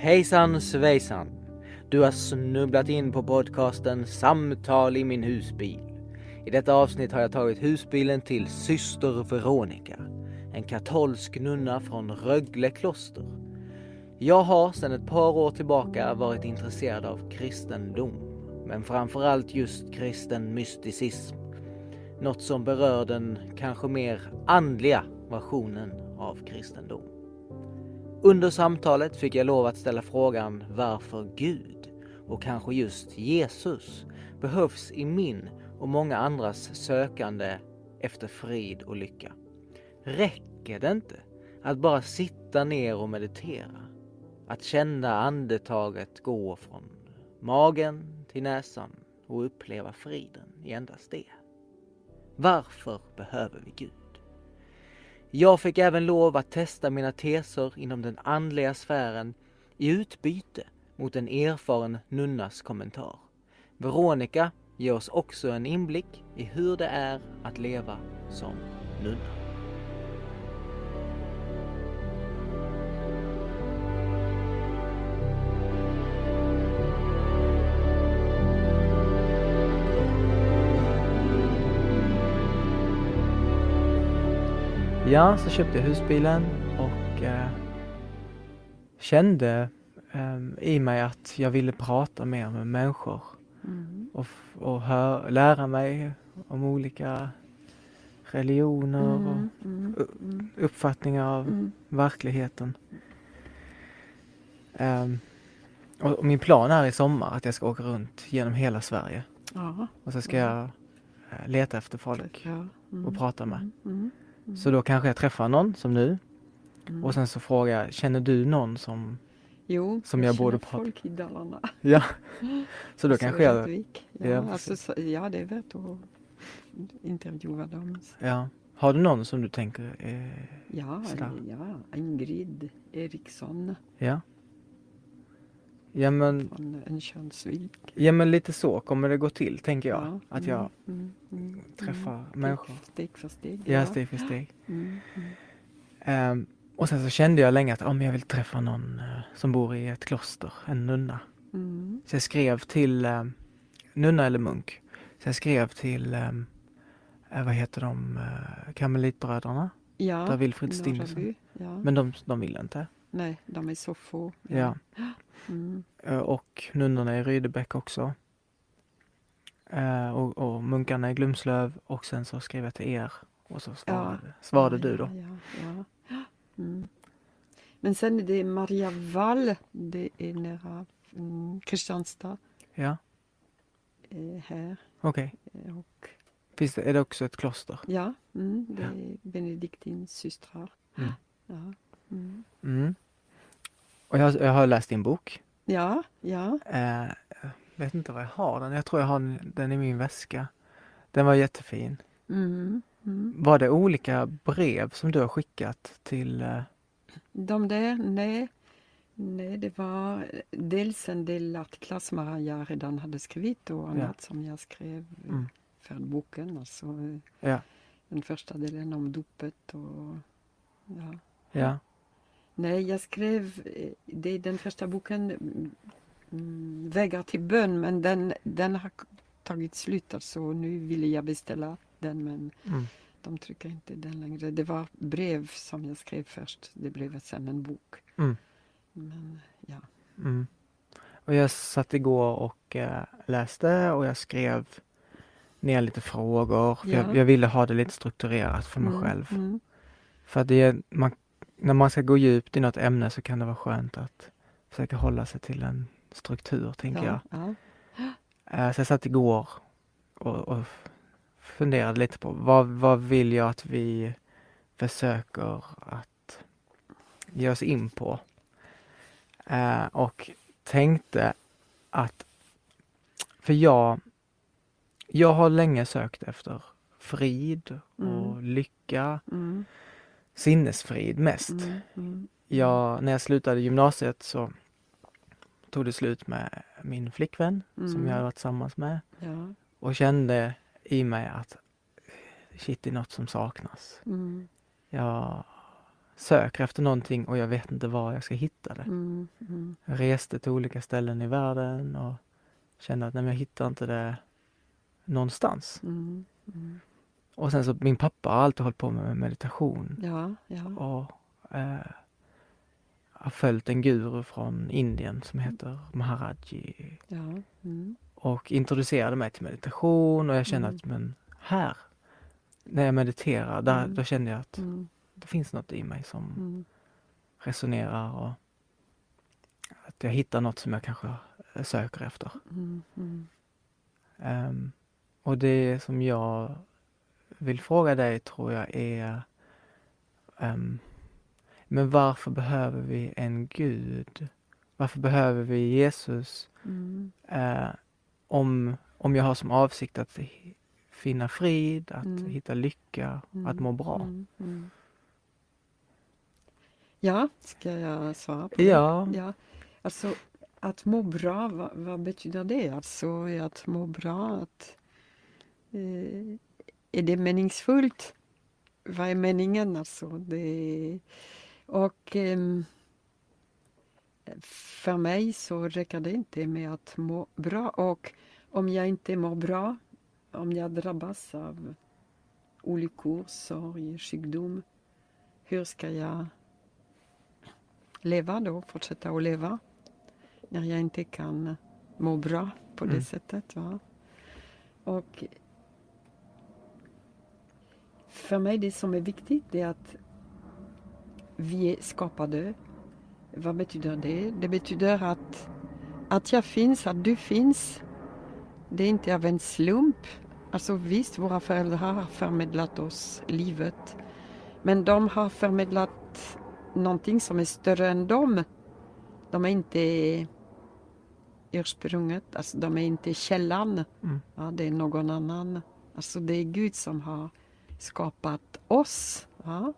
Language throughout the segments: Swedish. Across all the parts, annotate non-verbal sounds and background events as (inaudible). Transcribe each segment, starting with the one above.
Hejsan svejsan! Du har snubblat in på podcasten Samtal i min husbil. I detta avsnitt har jag tagit husbilen till syster Veronica, en katolsk nunna från Rögle kloster. Jag har sedan ett par år tillbaka varit intresserad av kristendom, men framförallt just kristen mysticism. Något som berör den kanske mer andliga versionen av kristendom. Under samtalet fick jag lov att ställa frågan varför Gud och kanske just Jesus behövs i min och många andras sökande efter frid och lycka. Räcker det inte att bara sitta ner och meditera? Att känna andetaget gå från magen till näsan och uppleva friden i endast det. Varför behöver vi Gud? Jag fick även lov att testa mina teser inom den andliga sfären i utbyte mot en erfaren nunnas kommentar. Veronica ger oss också en inblick i hur det är att leva som nunna. Ja, så köpte jag husbilen och eh, kände eh, i mig att jag ville prata mer med människor Mm. och, och hör, lära mig om olika religioner och Mm, mm, mm, uppfattningar av mm. verkligheten. Ehm, och, och min plan är i sommar att jag ska åka runt genom hela Sverige Ja, och så ska jag eh, leta efter folk ja. Mm, och prata med. mm, mm, Så då kanske jag träffar någon som nu mm. och sen så frågar jag, känner du någon som... jo, som jag borde känner prata- folk i Dalarna. (laughs) Ja. Så då Så kanske jag... Ja, Ja, alltså, så, ja, det är värt att intervjua dem. Ja. Har du någon som du tänker... Eh, Ja, Sådär. ja, Ingrid Eriksson ja? Ja men, från Örnsköldsvik. ja men lite så kommer det gå till tänker jag. Ja, Att mm, jag mm, mm, träffar mm. människor. Steg för steg. Ja, steg för steg. Ehm, och sen så kände jag länge att oh, men jag vill träffa någon eh, som bor i ett kloster, en nunna. Så jag skrev till eh, nunna eller munk. Så jag skrev till, eh, eh, vad heter de, eh, Karmelitbröderna? ja, Där Wilfrid Stinnesson. Ja. Men de, de vill inte. Nej, de är så få. Ja. Mm, Eh, Och nunnorna i Rydebäck också. Eh, Och, och munkarna i Glumslöv och sen så skrev jag till er och så svarade, svarade ja, du då. Ja, ja. Mm. Men sen är det Maria Wall, det är nära mm, Kristianstad Ja, eh, här. okej. Eh, Och, Finns det, är det också ett kloster? ja, mm, det är Benediktins systrar. Mm. Ja, mm. Mm. Och jag, jag har läst din bok. ja, ja. Eh, jag vet inte var jag har den. Jag tror jag har den, i min väska. Den var jättefin. Mm, mm. Var det olika brev som du har skickat till... Eh, De där, nej. Nej, det var dels en del artiklar jag redan hade skrivit och annat som jag skrev Mm. för boken. Alltså, ja, den första delen om dopet och ja. ja, Nej, jag skrev, eh, det är den första boken, mm, Vägar till bön, men den, den har tagit slut alltså. Nu ville jag beställa den men mm, de trycker inte den längre. Det var brev som jag skrev först, det blev sen en bok. Mm. Men ja. mm. Och jag satt igår och eh, läste och jag skrev ner lite frågor. För jag, Ja. jag ville ha det lite strukturerat för mig Mm, själv. För det man, när man ska gå djupt i något ämne så kan det vara skönt att försöka hålla sig till en struktur, tänker jag. ja, ja. Eh, Så jag satt igår och, och funderade lite på vad, vad vill jag att vi försöker att ge oss in på? Eh, och tänkte att, för jag, jag har länge sökt efter frid och Mm. lycka, Mm, sinnesfrid mest. mm, mm, Jag, när jag slutade gymnasiet så tog det slut med min flickvän som Mm. jag hade varit tillsammans med ja, och kände i mig att shit, det är något som saknas. mm, Jag söker efter någonting och jag vet inte var jag ska hitta det. Mm, mm, Jag reste till olika ställen i världen och kände att nej, jag hittar inte det någonstans. mm, mm. Och sen så min pappa har alltid hållit på med meditation Ja, ja. och eh, har följt en guru från Indien som heter Maharaji ja. Mm, och introducerade mig till meditation och jag kände Mm. att men här, när jag mediterar, där, Mm. då kände jag att mm, det finns något i mig som mm, resonerar och att jag hittar något som jag kanske eh, söker efter. Ehm, och det som jag vill fråga dig tror jag är ehm, Men varför behöver vi en Gud? Varför behöver vi Jesus? Mm, Eh, om, om jag har som avsikt att finna frid, att Mm. hitta lycka, mm, att må bra. mm, mm. Ja, ska jag svara på det? Ja, Ja, alltså att må bra, vad, vad betyder det? Alltså att må bra, att eh, är det meningsfullt? Vad är meningen alltså? Det, och ehm, för mig så räcker det inte med att må bra och om jag inte mår bra, om jag drabbas av olyckor, sorg, sjukdom, hur ska jag leva då, fortsätta att leva när jag inte kan må bra på det Mm. sättet. Va? Och för mig det som är viktigt är att vi är skapade. Vad betyder det? Det betyder att, att jag finns, att du finns. Det är inte av en slump. Alltså visst, våra föräldrar har förmedlat oss livet. Men de har förmedlat någonting som är större än dem. De är inte ursprunget, alltså de är inte källan. Mm. Ja, det är någon annan. Alltså det är Gud som har skapat oss. Mm.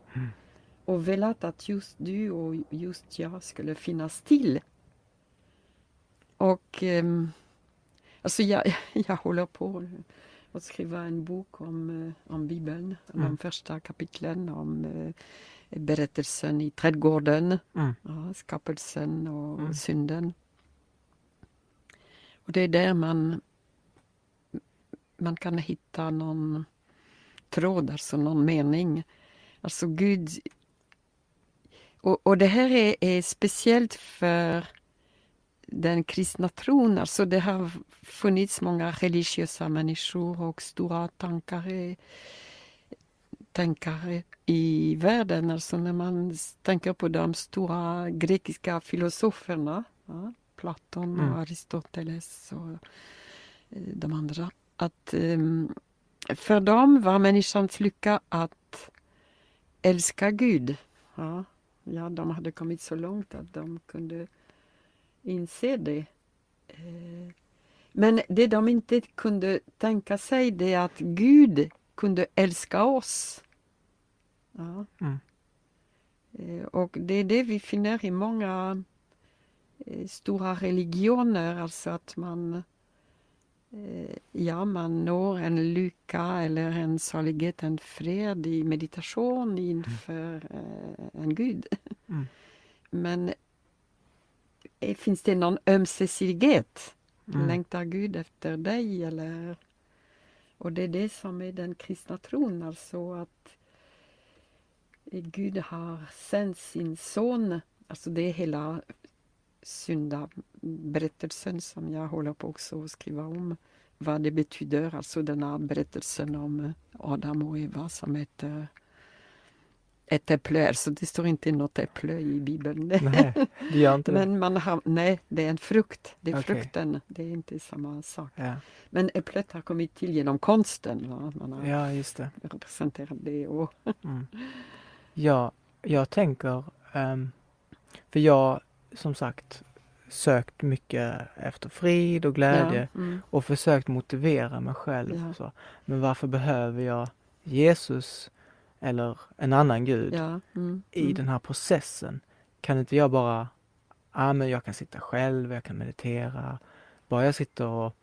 Och velat att just du och just jag skulle finnas till. Och ehm, alltså jag, (laughs) jag håller på att skriva en bok om, eh, om Bibeln. Mm. De första kapitlen om eh, berättelsen i trädgården. Mm. Ja, skapelsen och Mm. synden. Och det är där man, man kan hitta någon tråd, alltså någon mening. Alltså Gud... Och, och det här är, är speciellt för den kristna tron. Alltså det har funnits många religiösa människor och stora tankare, tänkare i världen. Alltså när man tänker på de stora grekiska filosoferna, ja, Platon och Mm. Aristoteles och eh, de andra. Att ehm, för dem var människans lycka att älska Gud. Ja, ja, de hade kommit så långt att de kunde inse det. Eh, Men det de inte kunde tänka sig det är att Gud kunde älska oss. Ja. Mm. Eh, Och det är det vi finner i många eh, stora religioner, alltså att man Ja, man når en lycka eller en salighet, en fred i meditation inför eh, en gud. Mm. Men eh, finns det någon ömsesidighet? Mm. Längtar Gud efter dig? Eller? Och det är det som är den kristna tron, alltså att eh, Gud har sänt sin son. Alltså det är hela syndaberättelsen som jag håller på också att skriva om. Vad det betyder, alltså den här berättelsen om eh, Adam och Eva som äter ett äpple. Alltså det står inte något äpple i Bibeln. Nej, det gör inte (laughs) det. Men man har, nej, det är en frukt. Det är Okej. frukten. Det är inte samma sak. Ja. Men äpplet har kommit till genom konsten. Va? Man har ja, just det. representerat det. Och, (laughs) Mm. Ja, jag tänker, ehm, för jag som sagt sökt mycket efter frid och glädje Ja, mm, och försökt motivera mig själv. Ja. Så. Men varför behöver jag Jesus eller en annan gud ja, mm, i mm. den här processen? Kan inte jag bara, ja men jag kan sitta själv, jag kan meditera. Bara jag sitter och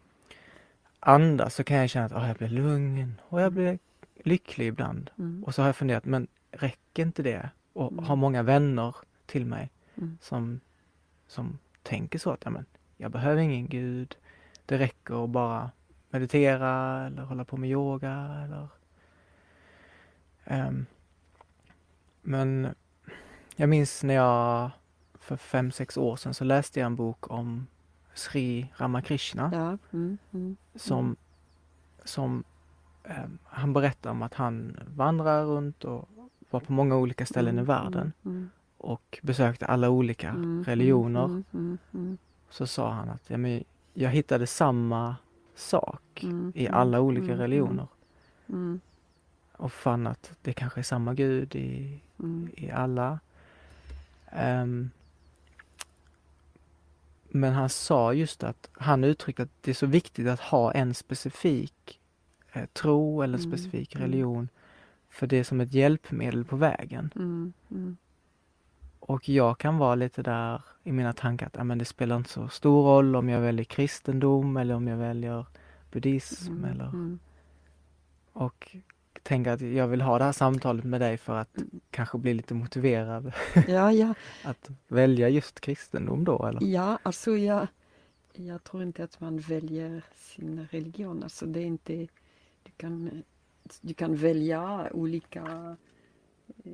andas så kan jag känna att ah, jag blir lugn och jag blir lycklig ibland. Mm. Och så har jag funderat, men räcker inte det? och Mm. har många vänner till mig Mm. som, som tänker så att ja, men, jag behöver ingen gud. Det räcker att bara meditera eller hålla på med yoga eller Ehm, Men jag minns när jag för fem, sex år sedan så läste jag en bok om Sri Ramakrishna Ja. Mm. Mm. som, som ehm, han berättar om att han vandrar runt och var på många olika ställen i Mm, världen mm, och besökte alla olika mm, religioner. mm, mm, mm, Så sa han att ja, men jag hittade samma sak mm, i mm, alla olika mm, religioner mm, och fann att det kanske är samma gud i, mm, i alla. Ehm, men han sa just att han uttryckte att det är så viktigt att ha en specifik eh, tro eller en Mm, specifik mm. religion. För det är som ett hjälpmedel på vägen. Och jag kan vara lite där i mina tankar att ja, men det spelar inte så stor roll om jag väljer kristendom eller om jag väljer buddhism mm, eller mm. och tänker att jag vill ha det här samtalet med dig för att Mm. kanske bli lite motiverad (laughs) Ja, ja, (laughs) att välja just kristendom då eller? ja, alltså jag, jag tror inte att man väljer sin religion. Alltså det är inte, du kan, du kan välja olika eh,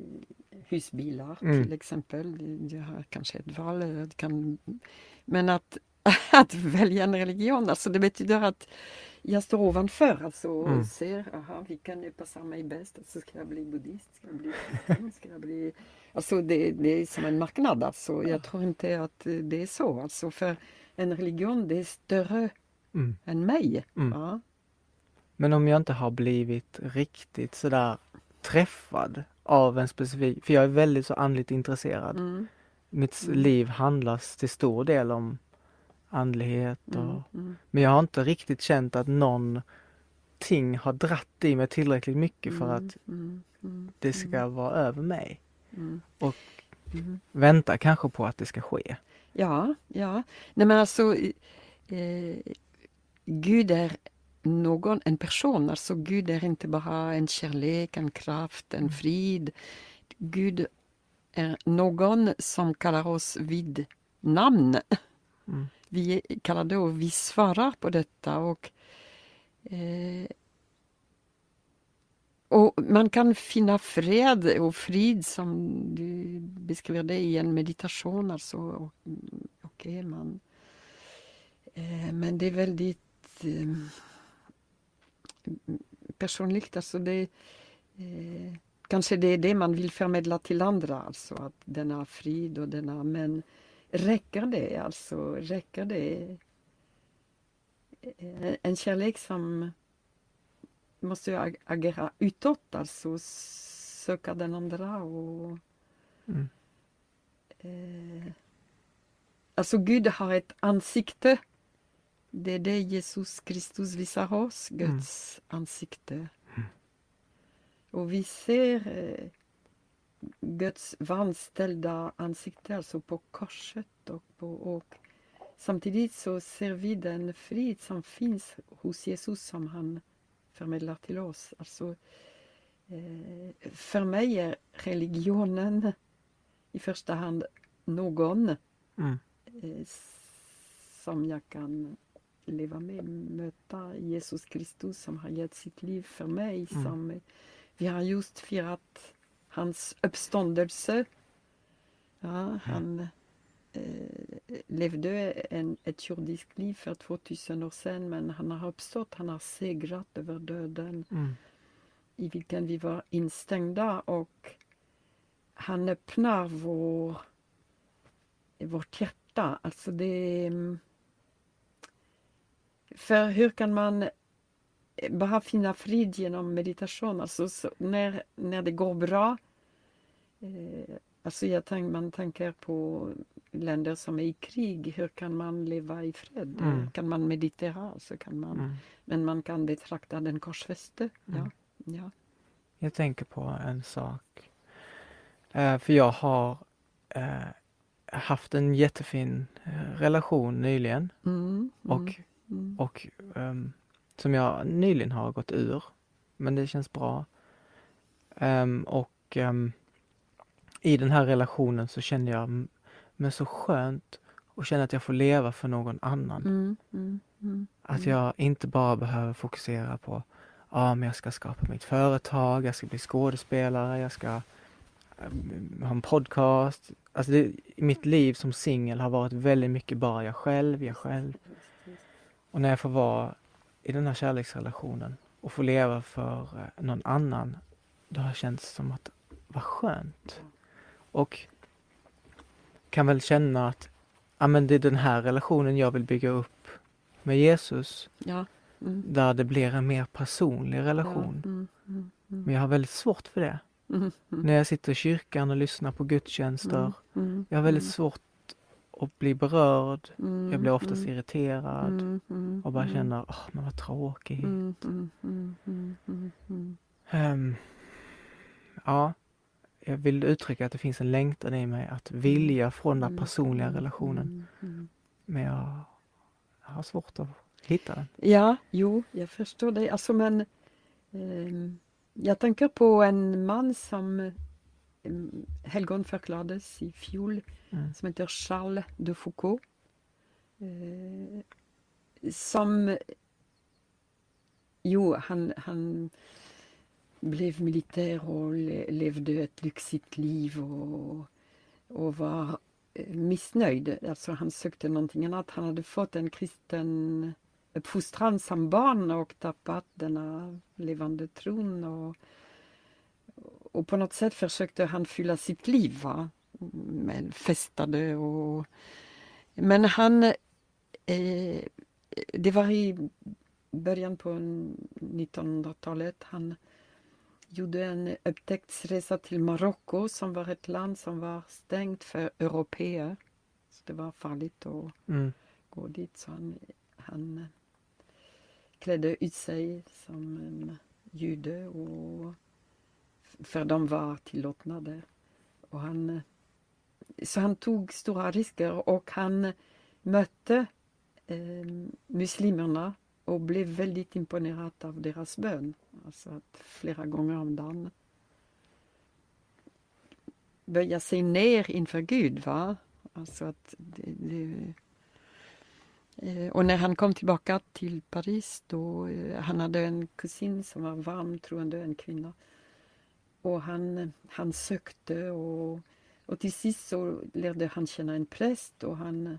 husbilar Mm. till exempel. Du, har kanske ett val. Du kan, men att, (laughs) att välja en religion, alltså det betyder att jag står ovanför alltså, och Mm. ser, aha, vilken passar mig bäst. Alltså, ska jag bli buddhist? Ska jag bli kristen? Ska jag bli... Alltså det, det är som en marknad. Alltså. Jag tror inte att eh, det är så. Alltså, för en religion det är större Mm. än mig. Mm. Ja. Men om jag inte har blivit riktigt sådär träffad av en specifik, för jag är väldigt så andligt intresserad. Mm. Mitt Mm. liv handlas till stor del om andlighet och Mm. Mm. Men jag har inte riktigt känt att någonting har dratt i mig tillräckligt mycket för Mm, att mm, mm, det ska vara över mig. mm, Och mm. vänta kanske på att det ska ske. Ja, ja. Nej men alltså eh, Gud är någon, en person. Alltså Gud är inte bara en kärlek, en kraft, en frid. Gud är någon som kallar oss vid namn. Mm. Vi kallar det och vi svarar på detta. Och, eh, och man kan finna fred och frid som du beskriver det i en meditation. Alltså, och, mm, okej, man, eh, men det är väldigt eh, personligt. Alltså det, eh, kanske det är det man vill förmedla till andra, alltså att denna frid och denna, men räcker det? Alltså räcker det? Eh, En kärlek som måste agera utåt, alltså söka den andra och Mm. eh, Alltså Gud har ett ansikte. Det är det Jesus Kristus visar oss, Guds ansikte. Och vi ser eh, Guds vanställda ansikte alltså på korset och, på, och samtidigt så ser vi den frid som finns hos Jesus som han förmedlar till oss. Alltså, eh, för mig är religionen i första hand någon Mm. eh, som jag kan leva med, möta Jesus Kristus som har gett sitt liv för mig. Mm. Som, vi har just firat hans uppståndelse. Ja, han eh, levde en, ett jordiskt liv för 2000 år sedan men han har uppstått, han har segrat över döden Mm. i vilken vi var instängda och han öppnar vår, vårt hjärta. Alltså det... För hur kan man bara finna frid genom meditation? Alltså så när, när det går bra. Eh, alltså jag tänk, man tänker på länder som är i krig. Hur kan man leva i fred? Mm. Kan man meditera? Alltså kan man, Mm. Men man kan betrakta den korsfäste. Ja, Mm. ja. Jag tänker på en sak. Eh, för jag har eh, haft en jättefin eh, relation nyligen Mm, och, mm, mm. och ehm, som jag nyligen har gått ur. Men det känns bra. Ehm, och ehm, i den här relationen så kände jag men så skönt att känna att jag får leva för någon annan. Mm, mm, mm, Att jag inte bara behöver fokusera på ja, men jag ska skapa mitt företag, jag ska bli skådespelare, jag ska eh, ha en podcast. Alltså det, mitt liv som singel har varit väldigt mycket bara jag själv, jag själv. Och när jag får vara i den här kärleksrelationen och få leva för eh, någon annan, då har det känts som att vad skönt. Och kan väl känna att ja, men det är den här relationen jag vill bygga upp med Jesus, Ja. Mm. där det blir en mer personlig relation. Ja. Mm, mm, mm, Men jag har väldigt svårt för det. mm, mm, När jag sitter i kyrkan och lyssnar på gudstjänster, mm, jag har väldigt mm, svårt att bli berörd. mm, Jag blir oftast mm, irriterad mm, mm, och bara mm, känner, åh, men vad tråkigt. mm, mm, mm, mm, mm, mm. Ehm, ja, jag vill uttrycka att det finns en längtan i mig att vilja från den Mm, personliga mm, relationen. mm, mm. Men jag har svårt att hitta den. Ja, jo, jag förstår det. Alltså, men ehm, jag tänker på en man som um, helgonförklarades i fjol, Mm. som heter Charles de Foucault. Eh, som, jo, han, han blev militär och le, levde ett lyxigt liv och, och var eh, missnöjd. Alltså han sökte någonting annat. Han hade fått en kristen uppfostran som barn och tappat denna levande tron. Och, och på något sätt försökte han fylla sitt liv. Va? Men festade och... Men han... Eh, det var i början på 1900-talet. Han gjorde en upptäcktsresa till Marocko som var ett land som var stängt för europeer. Så det var farligt att Mm. gå dit. Så han, han klädde ut sig som en jude och för de var tillåtna där. Och han, eh, så han tog stora risker och han mötte eh, muslimerna och blev väldigt imponerad av deras bön. Alltså att flera gånger om dagen böja sig ner inför Gud. Va? Alltså att det, det, eh, och när han kom tillbaka till Paris då, eh, han hade en kusin som var varm troende, en kvinna. Och han, han sökte och, och till sist så lärde han känna en präst och han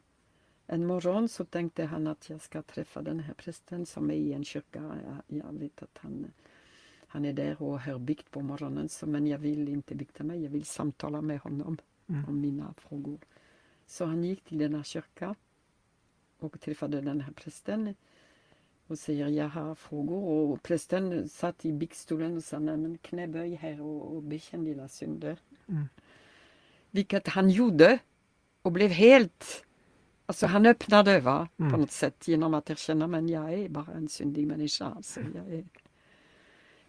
en morgon så tänkte han att jag ska träffa den här prästen som är i en kyrka. Jag, jag vet att han, han är där och har bikt på morgonen så, men jag vill inte bikta mig, jag vill samtala med honom Mm. om mina frågor. Så han gick till denna kyrka och träffade den här prästen och säger jag har frågor och prästen satt i biktstolen och sa nej men knäböj här och, och bekänn dina synder. Mm. Vilket han gjorde och blev helt Alltså han öppnade va, Mm. på något sätt genom att erkänna men jag är bara en syndig människa. Alltså, jag är...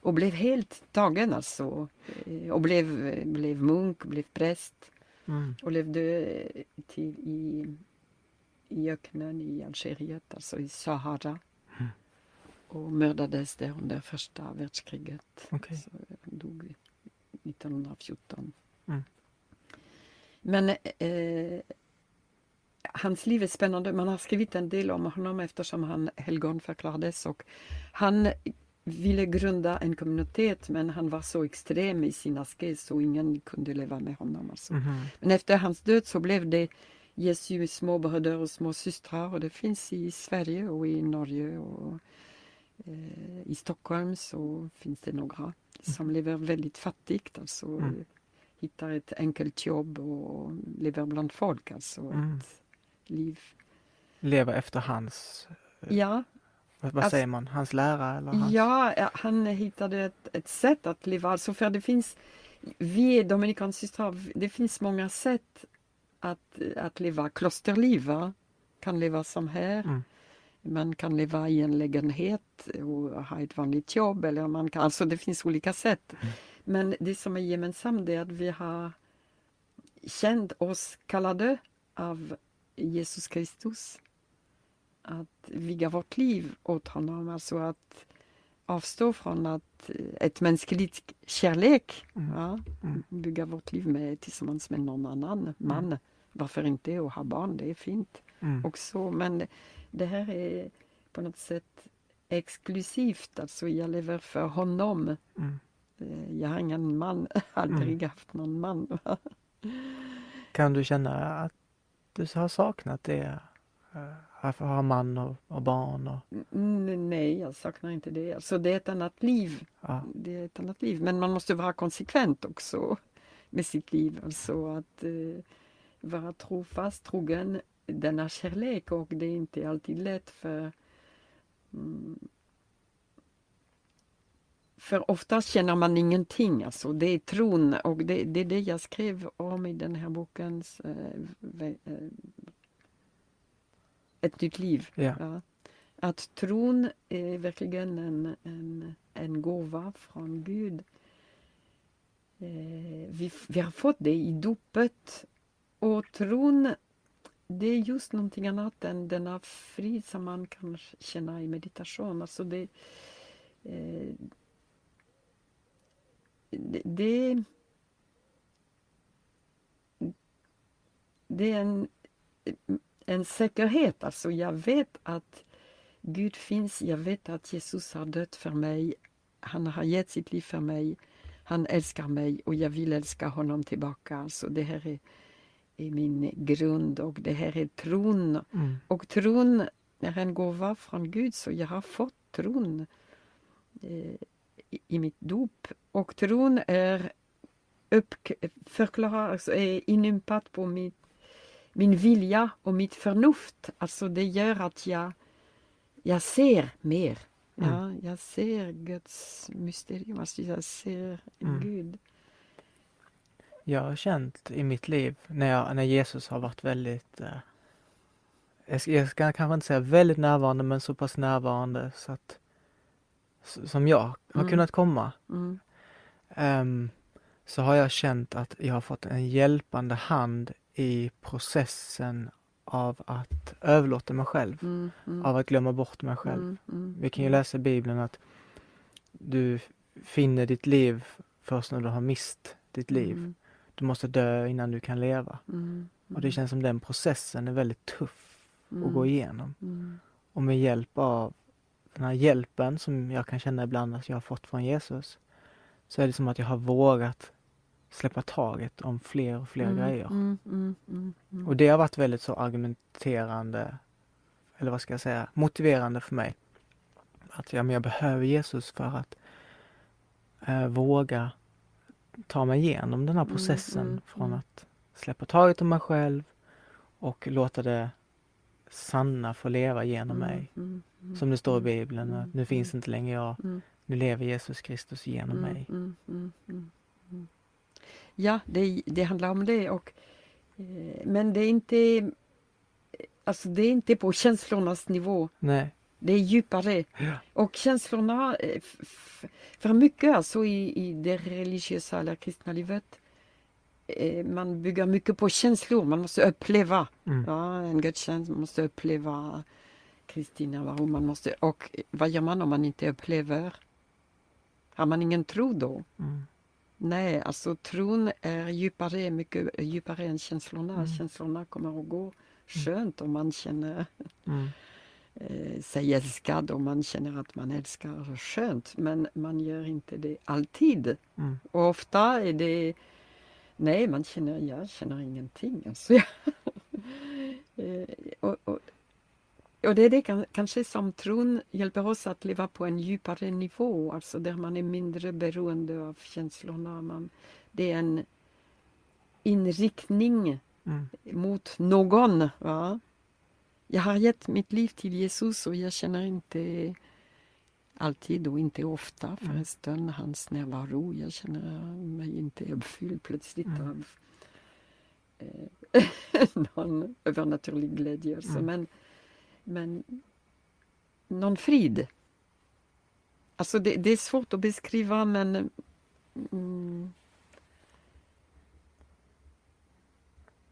Och blev helt tagen alltså. Eh, Och blev, blev munk, blev präst Mm. och levde till i, i öknen i Algeriet, alltså i Sahara. Mm. Och mördades där under första världskriget. Okej. Så han dog 1914. Mm. Men eh, hans liv är spännande. Man har skrivit en del om honom eftersom han helgonförklarades. Och han ville grunda en kommunitet men han var så extrem i sin askes så ingen kunde leva med honom. Alltså. Mhm. Men efter hans död så blev det Jesu små bröder och små systrar och det finns i Sverige och i Norge och i Stockholm så finns det några som lever väldigt fattigt, alltså Mm. hittar ett enkelt jobb och lever bland folk, alltså Mm. ett liv. Leva efter hans, Ja, vad, vad Alltså- säger man, hans lära eller hans? Ja, han hittade ett, ett sätt att leva. Alltså för det finns, vi Dominikansystrar, det finns många sätt att, att leva klosterliv. Kan leva som här. Mm. Man kan leva i en lägenhet och ha ett vanligt jobb. Eller man kan, alltså det finns olika sätt. Men det som är gemensamt är att vi har känt oss kallade av Jesus Kristus att viga vårt liv åt honom. Alltså att avstå från att eh, ett mänskligt kärlek. Mm. Ja, Mm. bygga vårt liv med tillsammans med någon annan man. Varför inte? Och ha barn, det är fint Mm. också. Men det- här är på något sätt exklusivt. Alltså jag lever för honom. Mm. Eh, Jag har ingen man, (laughs) aldrig haft någon man. (laughs) Kan du känna att du har saknat det? eh, Att ha man och, och barn och Mm, Nej, jag saknar inte det. Alltså det är ett annat liv. ja. Det är ett annat liv. Men man måste vara konsekvent också med sitt liv. Alltså att eh, vara trofast, trogen denna kärlek och det är inte alltid lätt för mm, för ofta känner man ingenting, alltså det är tron och det, det är det jag skrev om i den här boken. Eh, eh, ett nytt liv. Ja. Ja. Att tron är verkligen en, en, en gåva från Gud. Eh, vi, vi har fått det i dopet. Och tron, det är just någonting annat än denna frid som man kan känna i meditation. Alltså det, eh, det, det, det är en, en säkerhet. Alltså jag vet att Gud finns. Jag vet att Jesus har dött för mig. Han har gett sitt liv för mig. Han älskar mig och jag vill älska honom tillbaka. Alltså det här är, är min grund och det här är tron. Mm. Och tron är en gåva från Gud så jag har fått tron eh, i, i mitt dop. Och tron är upp, förklarar, alltså är inympad på mitt, min vilja och mitt förnuft. Alltså det gör att jag, jag ser mer. Ja, jag ser Guds mysterium, alltså jag ser Mm. Gud. Jag har känt i mitt liv när, jag, när Jesus har varit väldigt eh, jag, ska, jag ska kanske inte säga väldigt närvarande men så pass närvarande så att som jag har Mm. kunnat komma Mm, ehm, så har jag känt att jag har fått en hjälpande hand i processen av att överlåta mig själv, mm, mm, av att glömma bort mig själv. mm, mm, Vi kan ju läsa i Bibeln att du finner ditt liv först när du har mist ditt liv. Mm, Du måste dö innan du kan leva. mm, Och det känns som den processen är väldigt tuff att gå igenom. Mm, Och med hjälp av den här hjälpen som jag kan känna ibland att jag har fått från Jesus så är det som att jag har vågat släppa taget om fler och fler mm, grejer. Mm, mm, mm, mm. Och det har varit väldigt så argumenterande, eller vad ska jag säga, motiverande för mig. Att ja, men jag behöver Jesus för att eh, våga ta mig igenom den här Mm, processen mm, från mm. att släppa taget om mig själv och låta det sanna få leva genom mig. Mm, mm, Som det står i mm, Bibeln, mm, att nu finns inte längre jag, mm, nu lever Jesus Kristus genom mm, mig. mm, mm, mm, mm. Ja, det, det handlar om det. Och, eh, men det är inte Alltså det är inte på känslornas nivå. Nej. Det är djupare. Ja. Och känslorna, eh, för mycket alltså i, i det religiösa eller kristna livet, eh, man bygger mycket på känslor, man måste uppleva. Mm. Ja, en gudstjänst, man måste uppleva Kristina man måste, och vad gör man om man inte upplever? Har man ingen tro då? Mm. Nej, alltså tron är djupare, mycket djupare än känslorna. Mm. Känslorna kommer och går skönt om man känner Mm. Eh, sig älskad och man känner att man älskar skönt. Men man gör inte det alltid. Mm. Och ofta är det Nej, man känner, jag känner ingenting. Alltså, jag, (laughs) eh, och, och, och det är det kan- kanske som tron hjälper oss att leva på en djupare nivå, alltså där man är mindre beroende av känslorna. Man, det är en inriktning Mm. mot någon. Va? Jag har gett mitt liv till Jesus och jag känner inte alltid och inte ofta förresten hans närvaro. Jag känner mig inte uppfylld plötsligt Mm. av eh, (laughs) någon övernaturlig glädje. Så, Mm. men, men någon frid. Alltså det, det är svårt att beskriva men mm,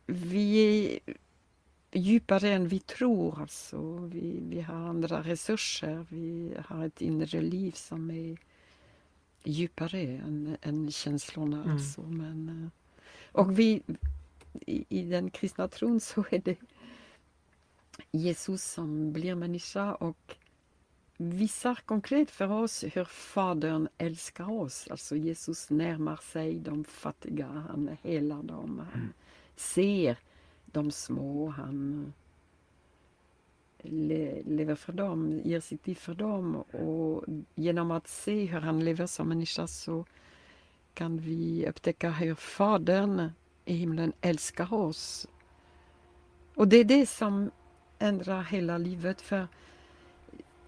vi djupare än vi tror. Alltså. Vi, vi har andra resurser, vi har ett inre liv som är djupare än, än känslorna. Mm. Alltså. Men, eh, och vi, i, i den kristna tron så är det Jesus som blir människa och visar konkret för oss hur Fadern älskar oss. Alltså Jesus närmar sig de fattiga, han helar dem, han ser de små, han lever för dem, ger sitt liv för dem och genom att se hur han lever som människa så kan vi upptäcka hur Fadern i himlen älskar oss. Och det är det som ändrar hela livet. för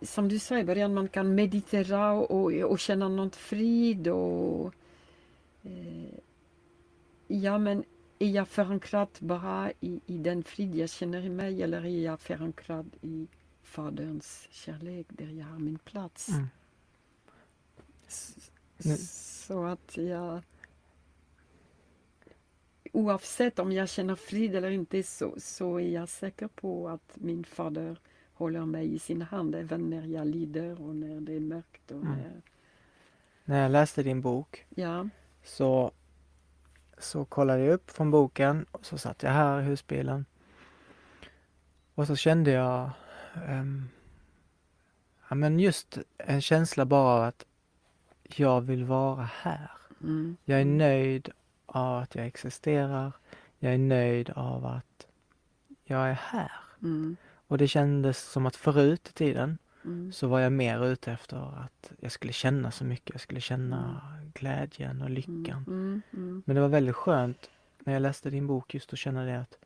som du sa i början, man kan meditera och, och känna någon frid och eh, ja men är jag förankrad bara i, i den frid jag känner i mig eller är jag förankrad i Faderns kärlek där jag har min plats? Mm. Nu- Så att jag Oavsett om jag känner frid eller inte så, så är jag säker på att min fader håller mig i sin hand även när jag lider och när det är mörkt. Och Mm. när, När jag läste din bok ja, så, så kollade jag upp från boken och så satt jag här i husbilen. Och så kände jag ehm, ja, men just en känsla bara av att jag vill vara här. mm, Jag är Mm. nöjd av att jag existerar. Jag är nöjd av att jag är här. mm, Och det kändes som att förut i tiden mm, så var jag mer ute efter att jag skulle känna så mycket. Jag skulle känna glädjen och lyckan. mm, mm, Men det var väldigt skönt när jag läste din bok just att känna det att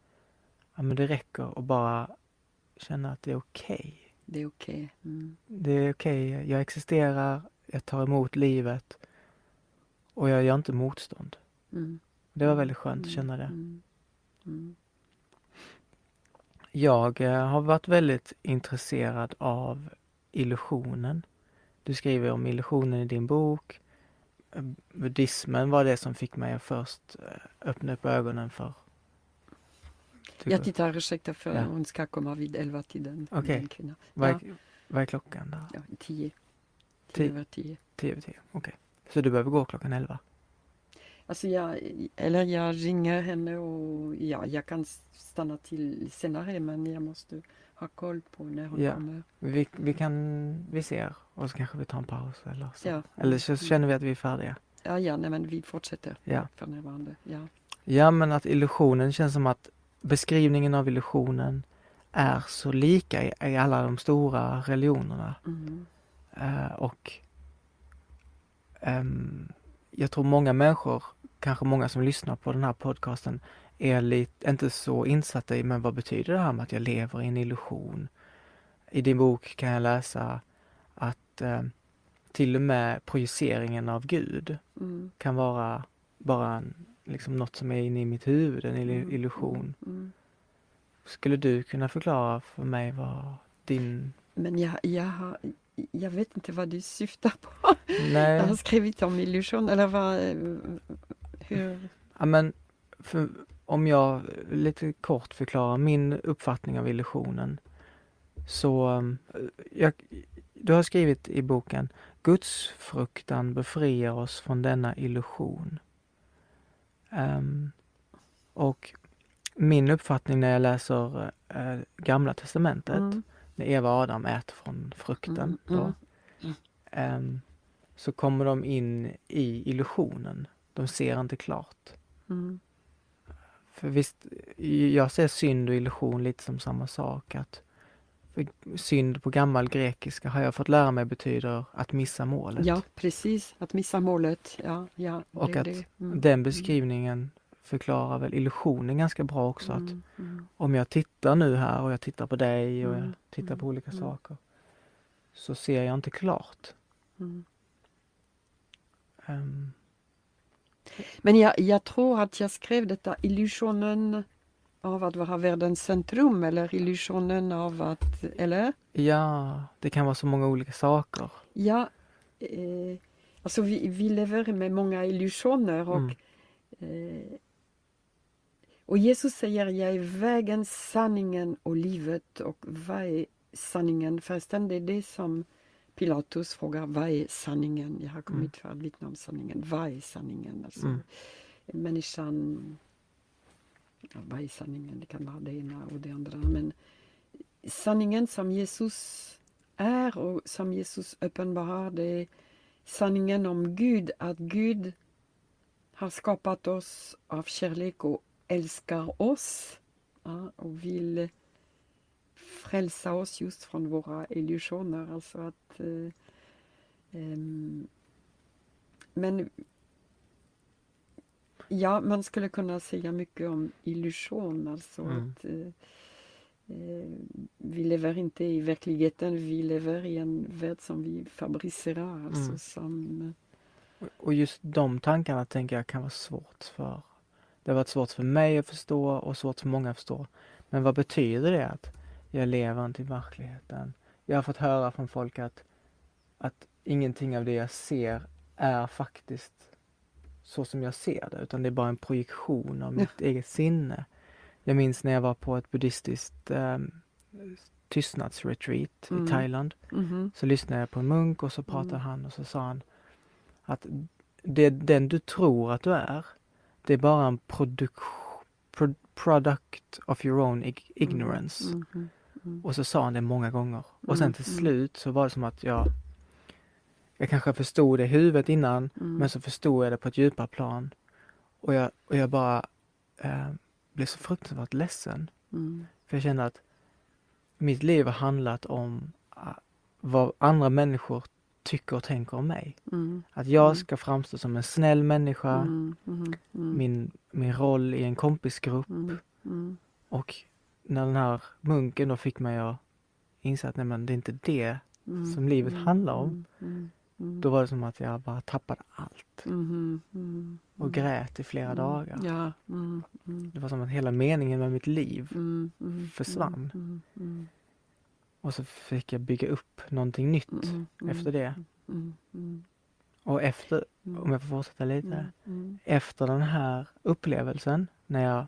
ja, men det räcker att bara känna att det är okej. det är okej. Mm, Det är okej, jag existerar, jag tar emot livet och jag gör inte motstånd. mm, Det var väldigt skönt att känna det. mm, mm, Jag eh, har varit väldigt intresserad av illusionen. Du skriver om illusionen i din bok. Buddhismen var det som fick mig att först eh, öppna upp ögonen för... Tycker- Jag tittar, ursäkta för Ja. hon ska komma vid elva tiden. Okej. kvinna. vad, Ja, vad är klockan där? ja, tio. Tio. Över tio. Tio över tio, okej. Så du behöver gå klockan elva? Alltså jag, eller jag ringer henne och ja, jag kan stanna till senare men jag måste ha koll på när hon Ja. kommer. Vi, vi kan, vi ser och så kanske vi tar en paus eller så. Ja. Eller så känner vi att vi är färdiga. Ja, ja, nej men vi fortsätter Ja. för närvarande. Ja. Ja, men att illusionen känns som att beskrivningen av illusionen är så lika i, i alla de stora religionerna. Mm. Eh, och ehm, jag tror många människor, kanske många som lyssnar på den här podcasten, är lite, inte så insatta i men vad betyder det här med att jag lever i en illusion? I din bok kan jag läsa att eh, till och med projiceringen av Gud Mm. kan vara bara en, liksom något som är inne i mitt huvud, en Mm. illusion. Mm. Skulle du kunna förklara för mig vad din... Men jag, jag, har, jag vet inte vad du syftar på. Jag har Nej, skrivit om illusion eller vad, hur? ja, men för, om jag lite kort förklarar min uppfattning av illusionen. Så, um, jag, du har skrivit i boken Guds fruktan befriar oss från denna illusion. Ehm, och min uppfattning när jag läser eh, Gamla Testamentet Mm. när Eva och Adam äter från frukten Mm, då, mm, mm. ehm, så kommer de in i illusionen. De ser inte klart. Mm. För visst, jag ser synd och illusion lite som samma sak. Att synd på gammal grekiska har jag fått lära mig betyder att missa målet. Ja, precis. Att missa målet. Ja, ja, det Och att det. Mm. Den beskrivningen förklarar väl illusionen ganska bra också. Att Mm, mm, om jag tittar nu här och jag tittar på dig och jag Mm, tittar på mm, olika mm. saker så ser jag inte klart. mm. Men jag, jag tror att jag skrev detta illusionen av att vara världens centrum eller illusionen av att, eller? ja, det kan vara så många olika saker. Ja, eh, alltså vi, vi lever med många illusioner och, Mm. eh, Och Jesus säger, jag är vägen, sanningen och livet. Och vad är sanningen? Förresten, det är det som Pilatus frågar, vad är sanningen? Jag har kommit för att vittna om sanningen. Vad är sanningen? Alltså, Mm. Människan, ja, vad är sanningen? Det kan vara det ena och det andra. Men sanningen som Jesus är och som Jesus uppenbarar, det är sanningen om Gud. Att Gud har skapat oss av kärlek och älskar oss ja, och vill frälsa oss just från våra illusioner. Alltså att, eh, ehm, men ja, man skulle kunna säga mycket om illusion. Alltså Mm. att eh, eh, vi lever inte i verkligheten, vi lever i en värld som vi fabricerar. Alltså Mm. som, Och just de tankarna tänker jag kan vara svårt för Det har varit svårt för mig att förstå och svårt för många att förstå. Men vad betyder det att jag lever inte i verkligheten? Jag har fått höra från folk att, att ingenting av det jag ser är faktiskt så som jag ser det, utan det är bara en projektion av mitt eget sinne. Jag minns när jag var på ett buddhistiskt eh, tystnadsretreat Mm. i Thailand. Mhm. Så lyssnade jag på en munk och så pratade Mm. han och så sa han att det, den du tror att du är, det är bara en produk- pro- product of your own ig- ignorance. Mhm. Mm. Och så sa han det många gånger. Och sen Mm, till mm. slut så var det som att jag jag kanske förstod det i huvudet innan, men så förstod jag det på ett djupare plan. Och jag, och jag bara eh, blev så fruktansvärt ledsen. För jag kände att mitt liv har handlat om ah, vad andra människor tycker och tänker om mig. Mm. Att jag ska framstå som en snäll människa, Mm. Mm. Min, min roll i en kompisgrupp. Och när den här munken då fick mig att inse att nej men det är inte det, Mm. som livet Mm. handlar om. Mm. Mm. då var det som att jag bara tappade allt. Mhm. Mm. Och grät i flera Mm. dagar. Ja. Mm. Mm. Det var som att hela meningen med mitt liv Mm. Mm. försvann. Mm. Mm. Och så fick jag bygga upp någonting nytt Mm. Mm. efter det. Mm. Mm. Och efter, Mm. om jag får fortsätta lite. Mm. Mm. Efter den här upplevelsen, när jag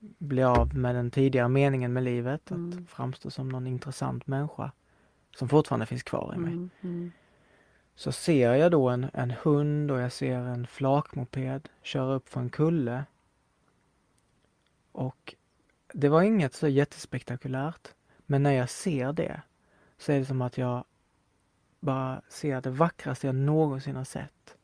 blev av med den tidigare meningen med livet, Mm. att framstå som någon intressant människa, som fortfarande finns kvar i mig. Mm. Mm. Så ser jag då en, en hund och jag ser en flakmoped köra upp för en kulle. Och det var inget så jättespektakulärt. Men när jag ser det så är det som att jag bara ser det vackraste jag någonsin har sett.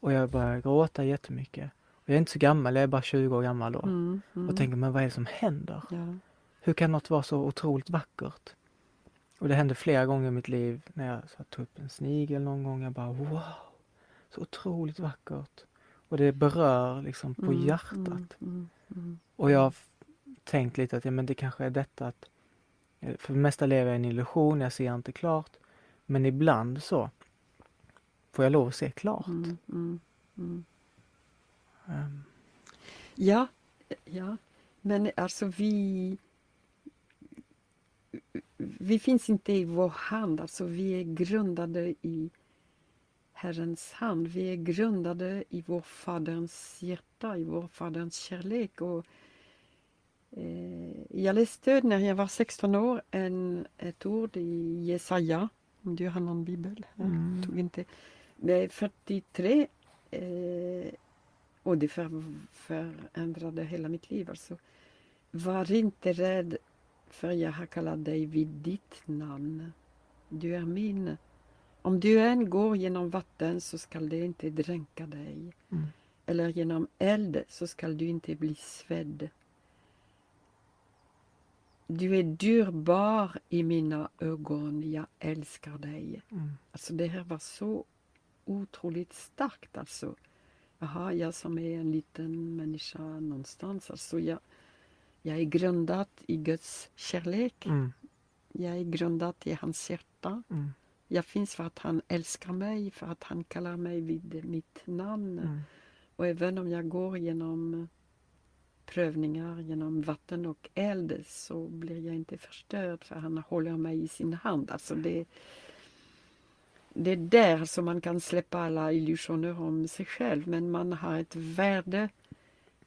Och jag börjar gråta jättemycket. Jag är inte så gammal, jag är bara 20 år gammal då. Mm. Mm. Och tänker, men vad är det som händer? Ja. Hur kan något vara så otroligt vackert? Och det hände flera gånger i mitt liv när jag så tog upp en snigel någon gång. Jag bara wow, så otroligt vackert. Och det berör liksom på Mm. hjärtat. Mm. Mm. Mm. Och jag har tänkt lite att ja, men det kanske är detta att eh, för det mesta lever jag i en illusion, jag ser inte klart. Men ibland så får jag lov att se klart. Ehm, Ja, ja, men alltså vi... Vi finns inte i vår hand, alltså vi är grundade i Herrens hand. Vi är grundade i vår Faderns hjärta, i vår Faderns kärlek. Och, eh, jag läste när jag var 16 år en, ett ord i Jesaja, om du har någon bibel. Jag Mm. tog inte. Det är 43 eh, och det för, förändrade hela mitt liv. Alltså, var inte rädd, för jag har kallat dig vid ditt namn. Du är min. Om du än går genom vatten så skall det inte dränka dig. Mm. Eller genom eld så skall du inte bli svedd. Du är dyrbar i mina ögon, jag älskar dig. mm, Alltså det här var så otroligt starkt alltså. Jaha, jag som är en liten människa någonstans. Alltså jag, jag är grundad i Guds kärlek. mm, Jag är grundad i hans hjärta. mm, Jag finns för att han älskar mig, för att han kallar mig vid mitt namn. mm, Och även om jag går genom prövningar, genom vatten och eld så blir jag inte förstörd för han håller mig i sin hand. Alltså det, det är där som man kan släppa alla illusioner om sig själv men man har ett värde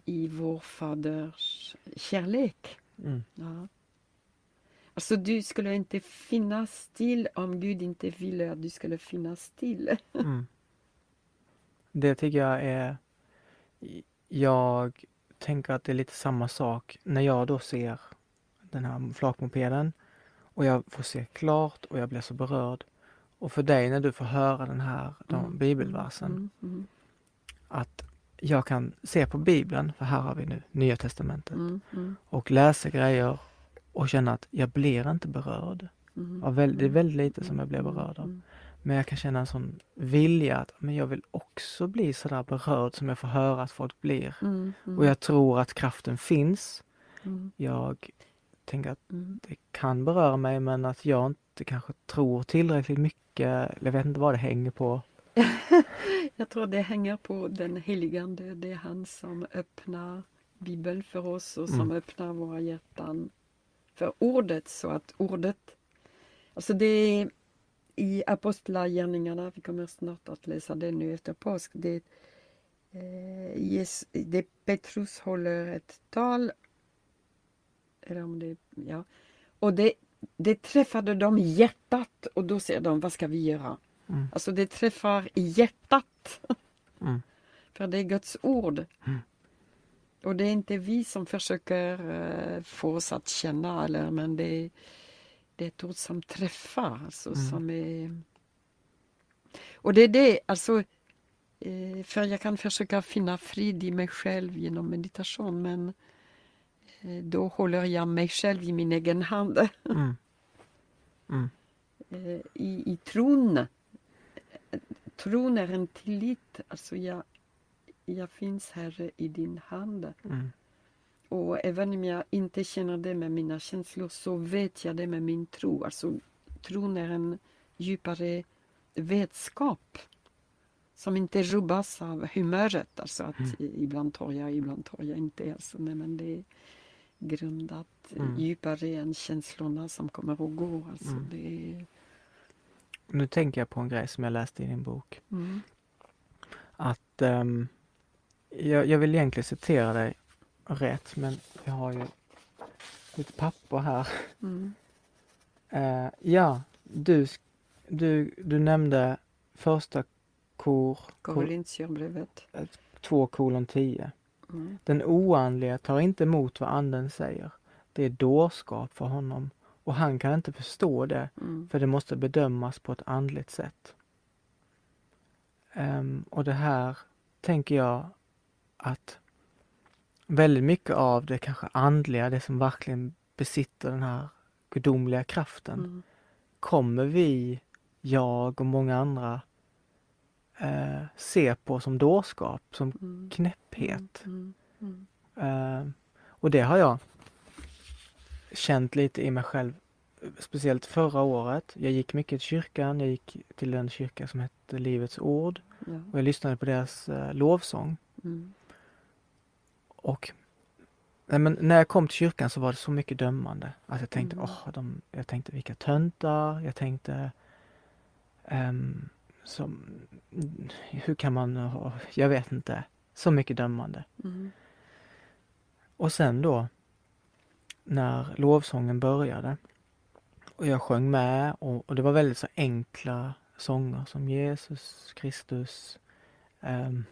i vår faders kärlek. Mm. Ja. Alltså du skulle inte finnas till om Gud inte ville att du skulle finnas till. (laughs) Mm. Det tycker jag är... Jag tänker att det är lite samma sak när jag då ser den här flakmopeden och jag får se klart och jag blir så berörd. Och för dig när du får höra den här de, Mm. bibelversen, Mm, mm, att jag kan se på bibeln, för här har vi nu Nya Testamentet, och läsa grejer och känna att jag blir inte berörd. mm, väl, det är väldigt lite som jag blir berörd av. Men jag kan känna en sån vilja att men jag vill också bli sådär berörd som jag får höra att folk blir. mm, mm, Och jag tror att kraften finns. mm, Jag tänker att mm, det kan beröra mig men att jag inte kanske tror tillräckligt mycket. Jag vet inte vad det hänger på. (laughs) Jag tror det hänger på den helige Ande. Det är han som öppnar Bibeln för oss och som Mm. öppnar våra hjärtan för ordet så att ordet... Alltså det är i Apostlagärningarna, vi kommer snart att läsa det nu efter påsk. Det, eh, Jes- det Petrus håller ett tal. Eller om det, ja. Och det, det träffade dem i hjärtat och då säger de, vad ska vi göra? Mm. Alltså det träffar i hjärtat. Mm. (laughs) För det är Guds ord. Mm. Och det är inte vi som försöker eh, få oss att känna, eller, men det det är ett ord som träffar. Alltså, Mm. som är... Och det är det, alltså, eh, för jag kan försöka finna frid i mig själv genom meditation, men då håller jag mig själv i min egen hand. Mm. Mm. eh, i, i tron. Tron är en tillit. Alltså jag, jag finns här i din hand. Mm. Och även om jag inte känner det med mina känslor så vet jag det med min tro. Alltså, tron är en djupare vetskap som inte rubbas av humöret. Alltså att Mm. ibland tar jag, ibland tar jag inte. Alltså, nej, men det grundat Mm. djupare än känslorna som kommer och går. Alltså, Mm. det är, Nu tänker jag på en grej som jag läste i din bok. mm. Att ehm, jag, jag vill egentligen citera dig rätt men jag har ju mitt papper här. Eh, ja, du, du, du nämnde första kor, kor Korinthierbrevet. 2 kolon 10. Mm. Den oandlige tar inte emot vad anden säger. Det är dårskap för honom och han kan inte förstå det Mm. för det måste bedömas på ett andligt sätt. Ehm, och det här tänker jag att väldigt mycket av det kanske andliga, det som verkligen besitter den här gudomliga kraften, Mm. kommer vi, jag och många andra eh, se på som dårskap, som Mm. knäpphet. Mm. Mm. Eh, och det har jag känt lite i mig själv. Speciellt förra året. Jag gick mycket till kyrkan. Jag gick till en kyrka som hette Livets Ord. Ja. Och jag lyssnade på deras eh, lovsång. Mm. Och nej, men när jag kom till kyrkan så var det så mycket dömande. Att jag tänkte, Mm. åh, de, jag tänkte vilka töntar. Jag tänkte ehm, som, hur kan man, ha- jag vet inte. Så mycket dömande. Mm. Och sen då när lovsången började och jag sjöng med och, och det var väldigt så enkla sånger som Jesus Kristus. ehm,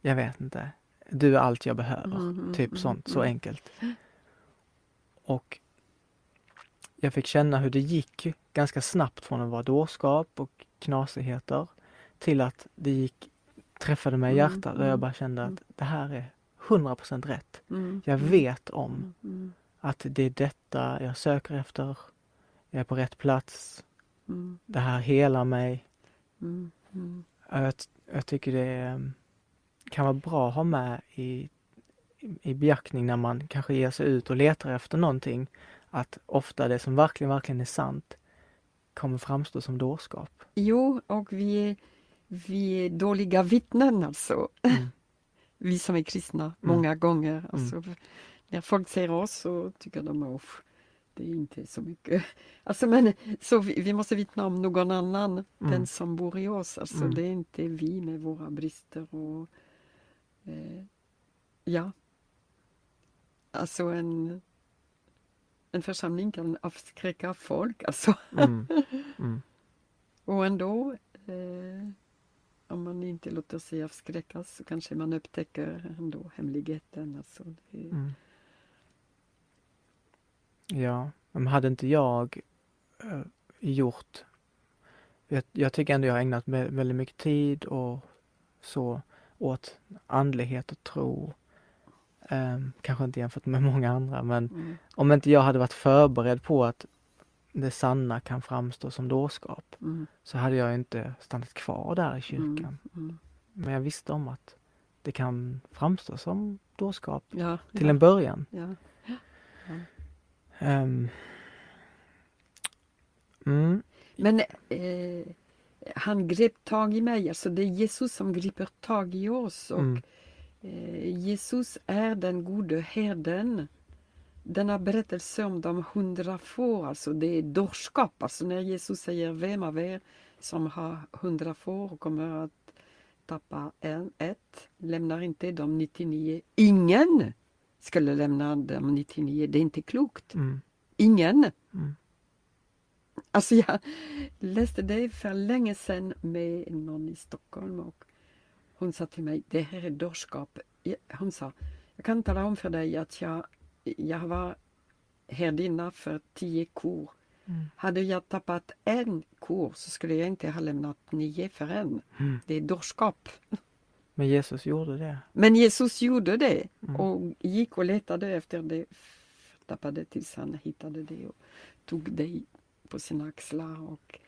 jag vet inte. Du är allt jag behöver. Mm, typ mm, sånt, så mm. enkelt. Och jag fick känna hur det gick ganska snabbt från att vara dårskap och knasigheter till att det gick, träffade mig i Mm, hjärtat och jag mm, bara kände mm. att det här är 100% rätt. Mm. Jag Mm. vet om Mm. att det är detta jag söker efter. Jag är på rätt plats. Mm. Det här helar mig. Mm. Mm. Jag, jag tycker det är, kan vara bra att ha med i, i beaktning när man kanske ger sig ut och letar efter någonting. Att ofta det som verkligen, verkligen är sant kommer framstå som dårskap. Jo, och vi är, vi är dåliga vittnen alltså. Mm. (laughs) Vi som är kristna, många gånger. Mm. Alltså, När folk ser oss så tycker de att det är inte så mycket. (laughs) Alltså, men, så vi, vi måste vittna om någon annan, Mm. den som bor i oss. Alltså, Mm. Det är inte vi med våra brister och Eh, ja. Alltså en, en församling kan avskräcka folk alltså. Mm. Mm. (laughs) Och ändå, eh, om man inte låter sig avskräckas så kanske man upptäcker ändå hemligheten. Alltså det, Mm. Ja, men hade inte jag eh, gjort... Jag, jag tycker ändå jag har ägnat vä- väldigt mycket tid och så åt andlighet och tro. Ehm, kanske inte jämfört med (laughs) många andra, men mm, om inte jag hade varit förberedd på att det sanna kan framstå som dårskap mm, så hade jag inte stannat kvar där i kyrkan. mm. Men jag visste om att det kan framstå som dårskap Ja, till ja, en början. ja. Mm, Men eh, han grep tag i mig, alltså det är Jesus som griper tag i oss. Och Mm. Jesus är den gode herden. Denna berättelse om de hundra får, alltså det är dårskap. Alltså när Jesus säger vem av er som har hundra får och kommer att tappa en, ett, lämnar inte de 99. Ingen skulle lämna de 99, det är inte klokt. Mm. Ingen. Mm. Alltså jag läste det för länge sedan med någon i Stockholm och hon sa till mig, det här är dårskap. Hon sa, jag kan tala om för dig att jag, jag var herdinna för tio kor. Mm. Hade jag tappat en ko så skulle jag inte ha lämnat nio för en. Mm. Det är dårskap. Men Jesus gjorde det. Men Jesus gjorde det Mm. och gick och letade efter det, tappade tills han hittade det och tog det på sina axlar och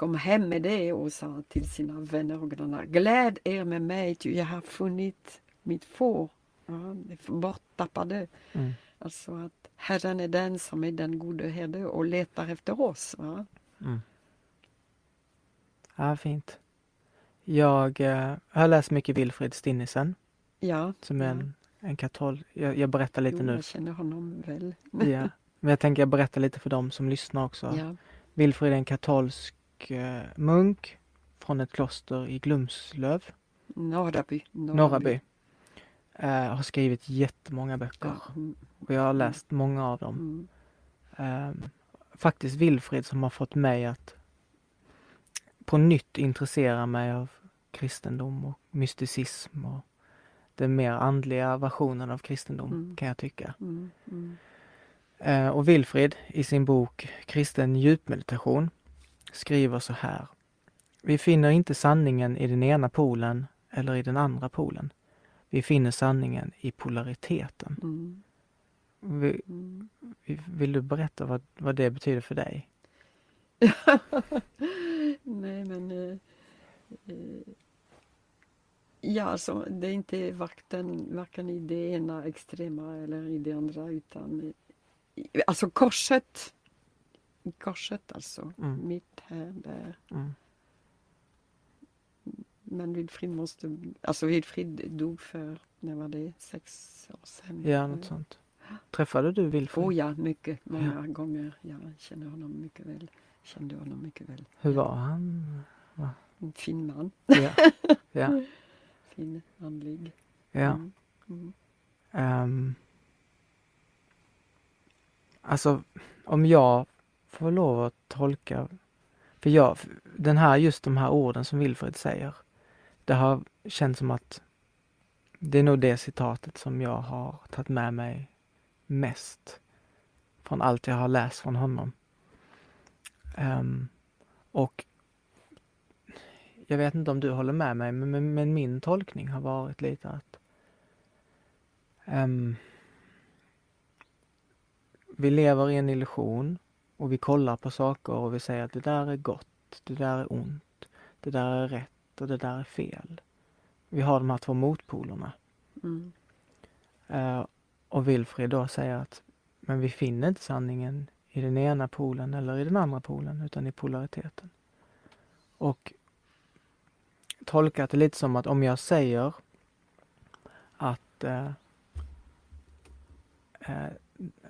kom hem med det och sa till sina vänner och grannar Gläd er med mig, ty jag har funnit mitt får. Ja, det borttappade. Mm. Alltså att Herren är den som är den gode herde och letar efter oss. Va? Mm. Ja, fint. Jag eh, har läst mycket Wilfrid Stinnesen Ja, som är Ja. en, en katol. Jag, jag berättar lite jo, nu. jag känner honom väl. Ja. Men jag tänker jag berättar lite för dem som lyssnar också. Ja. Wilfrid är en katolsk eh, munk från ett kloster i Glumslöv, Norraby. Norraby. Eh, har skrivit jättemånga böcker mm, och jag har läst många av dem. mm. Ehm, faktiskt Wilfrid som har fått mig att på nytt intressera mig av kristendom och mysticism och den mer andliga versionen av kristendom Mm. kan jag tycka. Mm, mm. Eh, och Wilfrid i sin bok Kristen djupmeditation skriver så här. Vi finner inte sanningen i den ena polen eller i den andra polen. Vi finner sanningen i polariteten. Mm, Vi, mm. vill du berätta vad, vad det betyder för dig? (laughs) Nej, men... Eh, eh, ja, alltså, det är inte varken, varken i det ena extrema eller i det andra, utan... i- Alltså korset. I korset, alltså. Mm. Mitt här, där. Mm. Men Wilfrid måste... Alltså Wilfrid dog för, när var det? Sex år sedan? Ja, något sånt. Träffade du Wilfrid? Oh ja, mycket. Många gånger. Jag känner honom mycket väl. Kände honom mycket väl. Hur var han? En fin man. Ja. ja. (laughs) Fin, andlig. ja. Mm. Mm. Ehm. alltså, om jag får lov att tolka, för jag, den här, just de här orden som Wilfred säger, det har känts som att det är nog det citatet som jag har tagit med mig mest från allt jag har läst från honom. Um, och jag vet inte om du håller med mig, men, men, men min tolkning har varit lite att um, vi lever i en illusion och vi kollar på saker och vi säger att det där är gott, det där är ont, det där är rätt och det där är fel. Vi har de här två motpolerna. Mm. Eh, och Wilfrid då säger att men vi finner inte sanningen i den ena polen eller i den andra polen utan i polariteten. Och tolkat det lite som att om jag säger att eh, eh,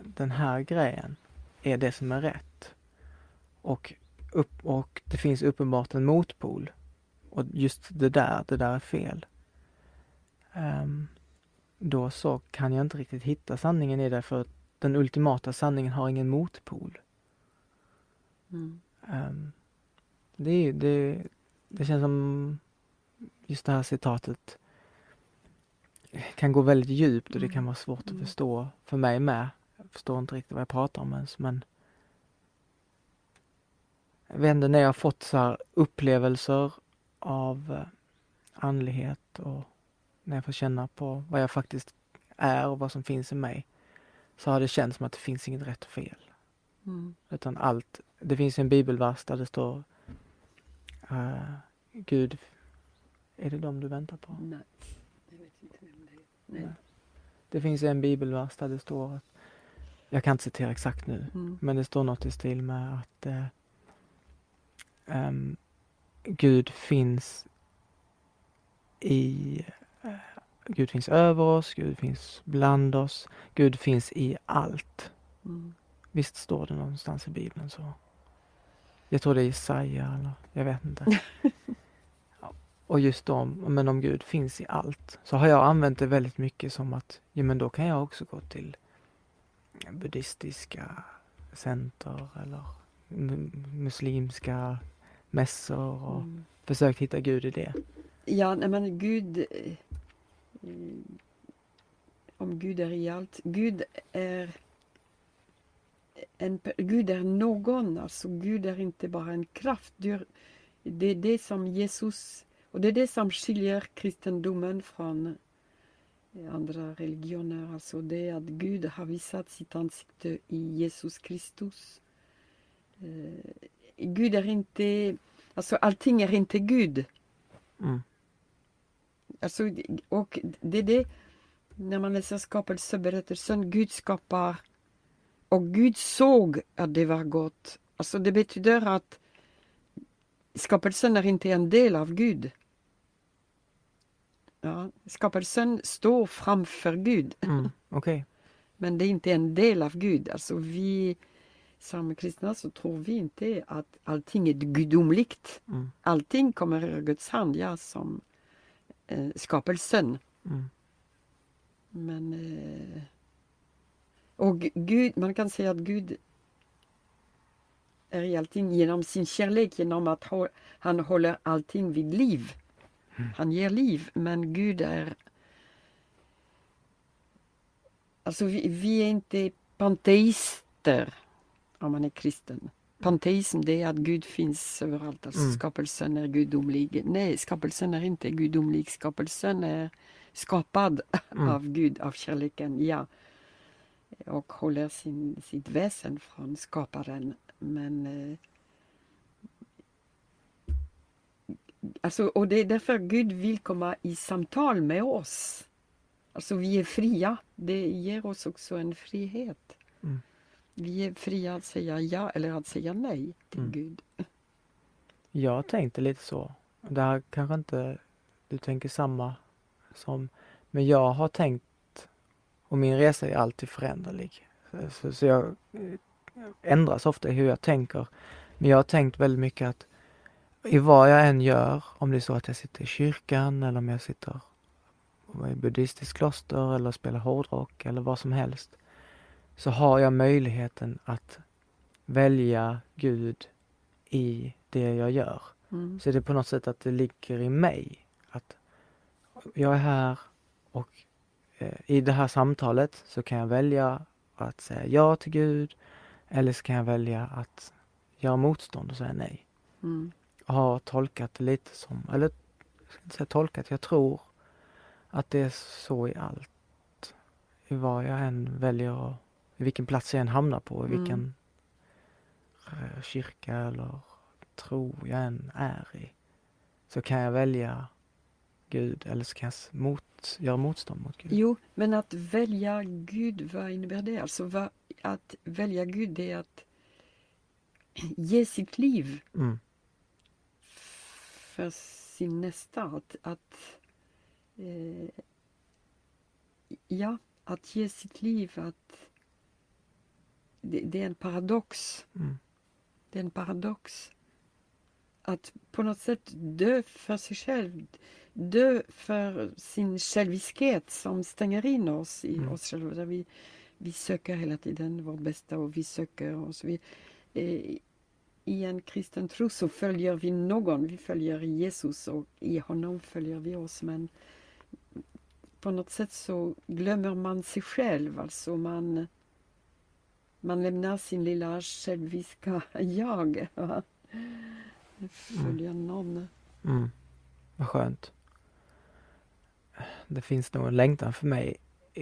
den här grejen är det som är rätt och, upp, och det finns uppenbart en motpol och just det där, det där är fel. ehm, då så kan jag inte riktigt hitta sanningen i det för att den ultimata sanningen har ingen motpol. Mm. Ehm, det, det, det känns som just det här citatet kan gå väldigt djupt och det kan Mm. vara svårt att Mm. förstå för mig med. Förstår inte riktigt vad jag pratar om ens men jag vet inte, när jag har fått så här upplevelser av eh, andlighet och när jag får känna på vad jag faktiskt är och vad som finns i mig så har det känts som att det finns inget rätt och fel. Mm. Utan allt, det finns en bibelvers där det står eh, Gud, är det dem du väntar på? Nej, jag vet inte vem det är. Nej. Det finns en bibelvers där det står att, jag kan inte citera exakt nu, Mm. men det står något i stil med att eh, ehm, Gud finns i eh, Gud finns över oss, Gud finns bland oss, Gud finns i allt. Mm. Visst står det någonstans i Bibeln så? Jag tror det är Jesaja eller jag vet inte. (laughs) Och just då, men om Gud finns i allt, så har jag använt det väldigt mycket som att, ja men då kan jag också gå till buddhistiska center eller mu- muslimska mässor och Mm. försökt hitta Gud i det. Ja, nej, men Gud... eh, Om Gud är i allt. Gud är... En, Gud är någon, alltså Gud är inte bara en kraft. Det är det som Jesus... Och det är det som skiljer kristendomen från andra religioner. Alltså det är att Gud har visat sitt ansikte i Jesus Kristus. Eh, Gud är inte... Alltså allting är inte Gud. Mm. Alltså, och det är det, när man läser skapelseberättelsen, Gud skapar och Gud såg att det var gott. Alltså det betyder att skapelsen är inte en del av Gud. Ja, skapelsen står framför Gud, Mm. Okej. men det är inte en del av Gud. Alltså vi som kristna så tror vi inte att allting är gudomligt. Mm. Allting kommer ur Guds hand, ja, som eh, skapelsen. Mm. Men... Eh, och Gu- Gud, man kan säga att Gud är i allting genom sin kärlek, genom att han håller allting vid liv. Han ger liv, men Gud är... Alltså vi, vi är inte panteister om man är kristen. Panteism det är att Gud finns överallt. Alltså Mm. skapelsen är gudomlig. Nej, skapelsen är inte gudomlig. Skapelsen är skapad Mm. av Gud, av kärleken, ja. Och håller sin, sitt väsen från skaparen. Men eh, alltså, och det är därför Gud vill komma i samtal med oss. Alltså vi är fria. Det ger oss också en frihet. Mm. Vi är fria att säga ja eller att säga nej till Mm. Gud. Jag tänkte lite så. Det här kanske inte du tänker samma som, men jag har tänkt, och min resa är alltid föränderlig. Så, så, jag eh, ändras ofta i hur jag tänker. Men jag har tänkt väldigt mycket att i vad jag än gör, om det är så att jag sitter i kyrkan eller om jag sitter i buddhistiskt kloster eller spelar hårdrock eller vad som helst, så har jag möjligheten att välja Gud i det jag gör. Mm. Så det är på något sätt att det ligger i mig. Att jag är här och eh, i det här samtalet så kan jag välja att säga ja till Gud eller så kan jag välja att göra motstånd och säga nej. Mm. Har tolkat det lite som, eller jag ska inte säga tolkat, jag tror att det är så i allt. I vad jag än väljer i vilken plats jag än hamnar på, i Mm. vilken eh, kyrka eller tro jag än är i. Så kan jag välja Gud eller så kan jag mot, göra motstånd mot Gud. Jo, men att välja Gud, vad innebär det? Alltså vad, att välja Gud det är att ge sitt liv Mm, för sin nästa. Att, att eh, ja, att ge sitt liv. Att, det, det är en paradox. mm, Det är en paradox. Att på något sätt dö för sig själv. dö för sin själviskhet som stänger in oss i Mm. oss själva. Vi, vi söker hela tiden vårt bästa och vi söker oss. Vi, eh, I en kristen tro så följer vi någon, vi följer Jesus och i honom följer vi oss. Men på något sätt så glömmer man sig själv. Alltså man, man lämnar sin lilla själviska (laughs) jag. va? Följer någon. Mm. Vad skönt. Det finns nog en längtan för mig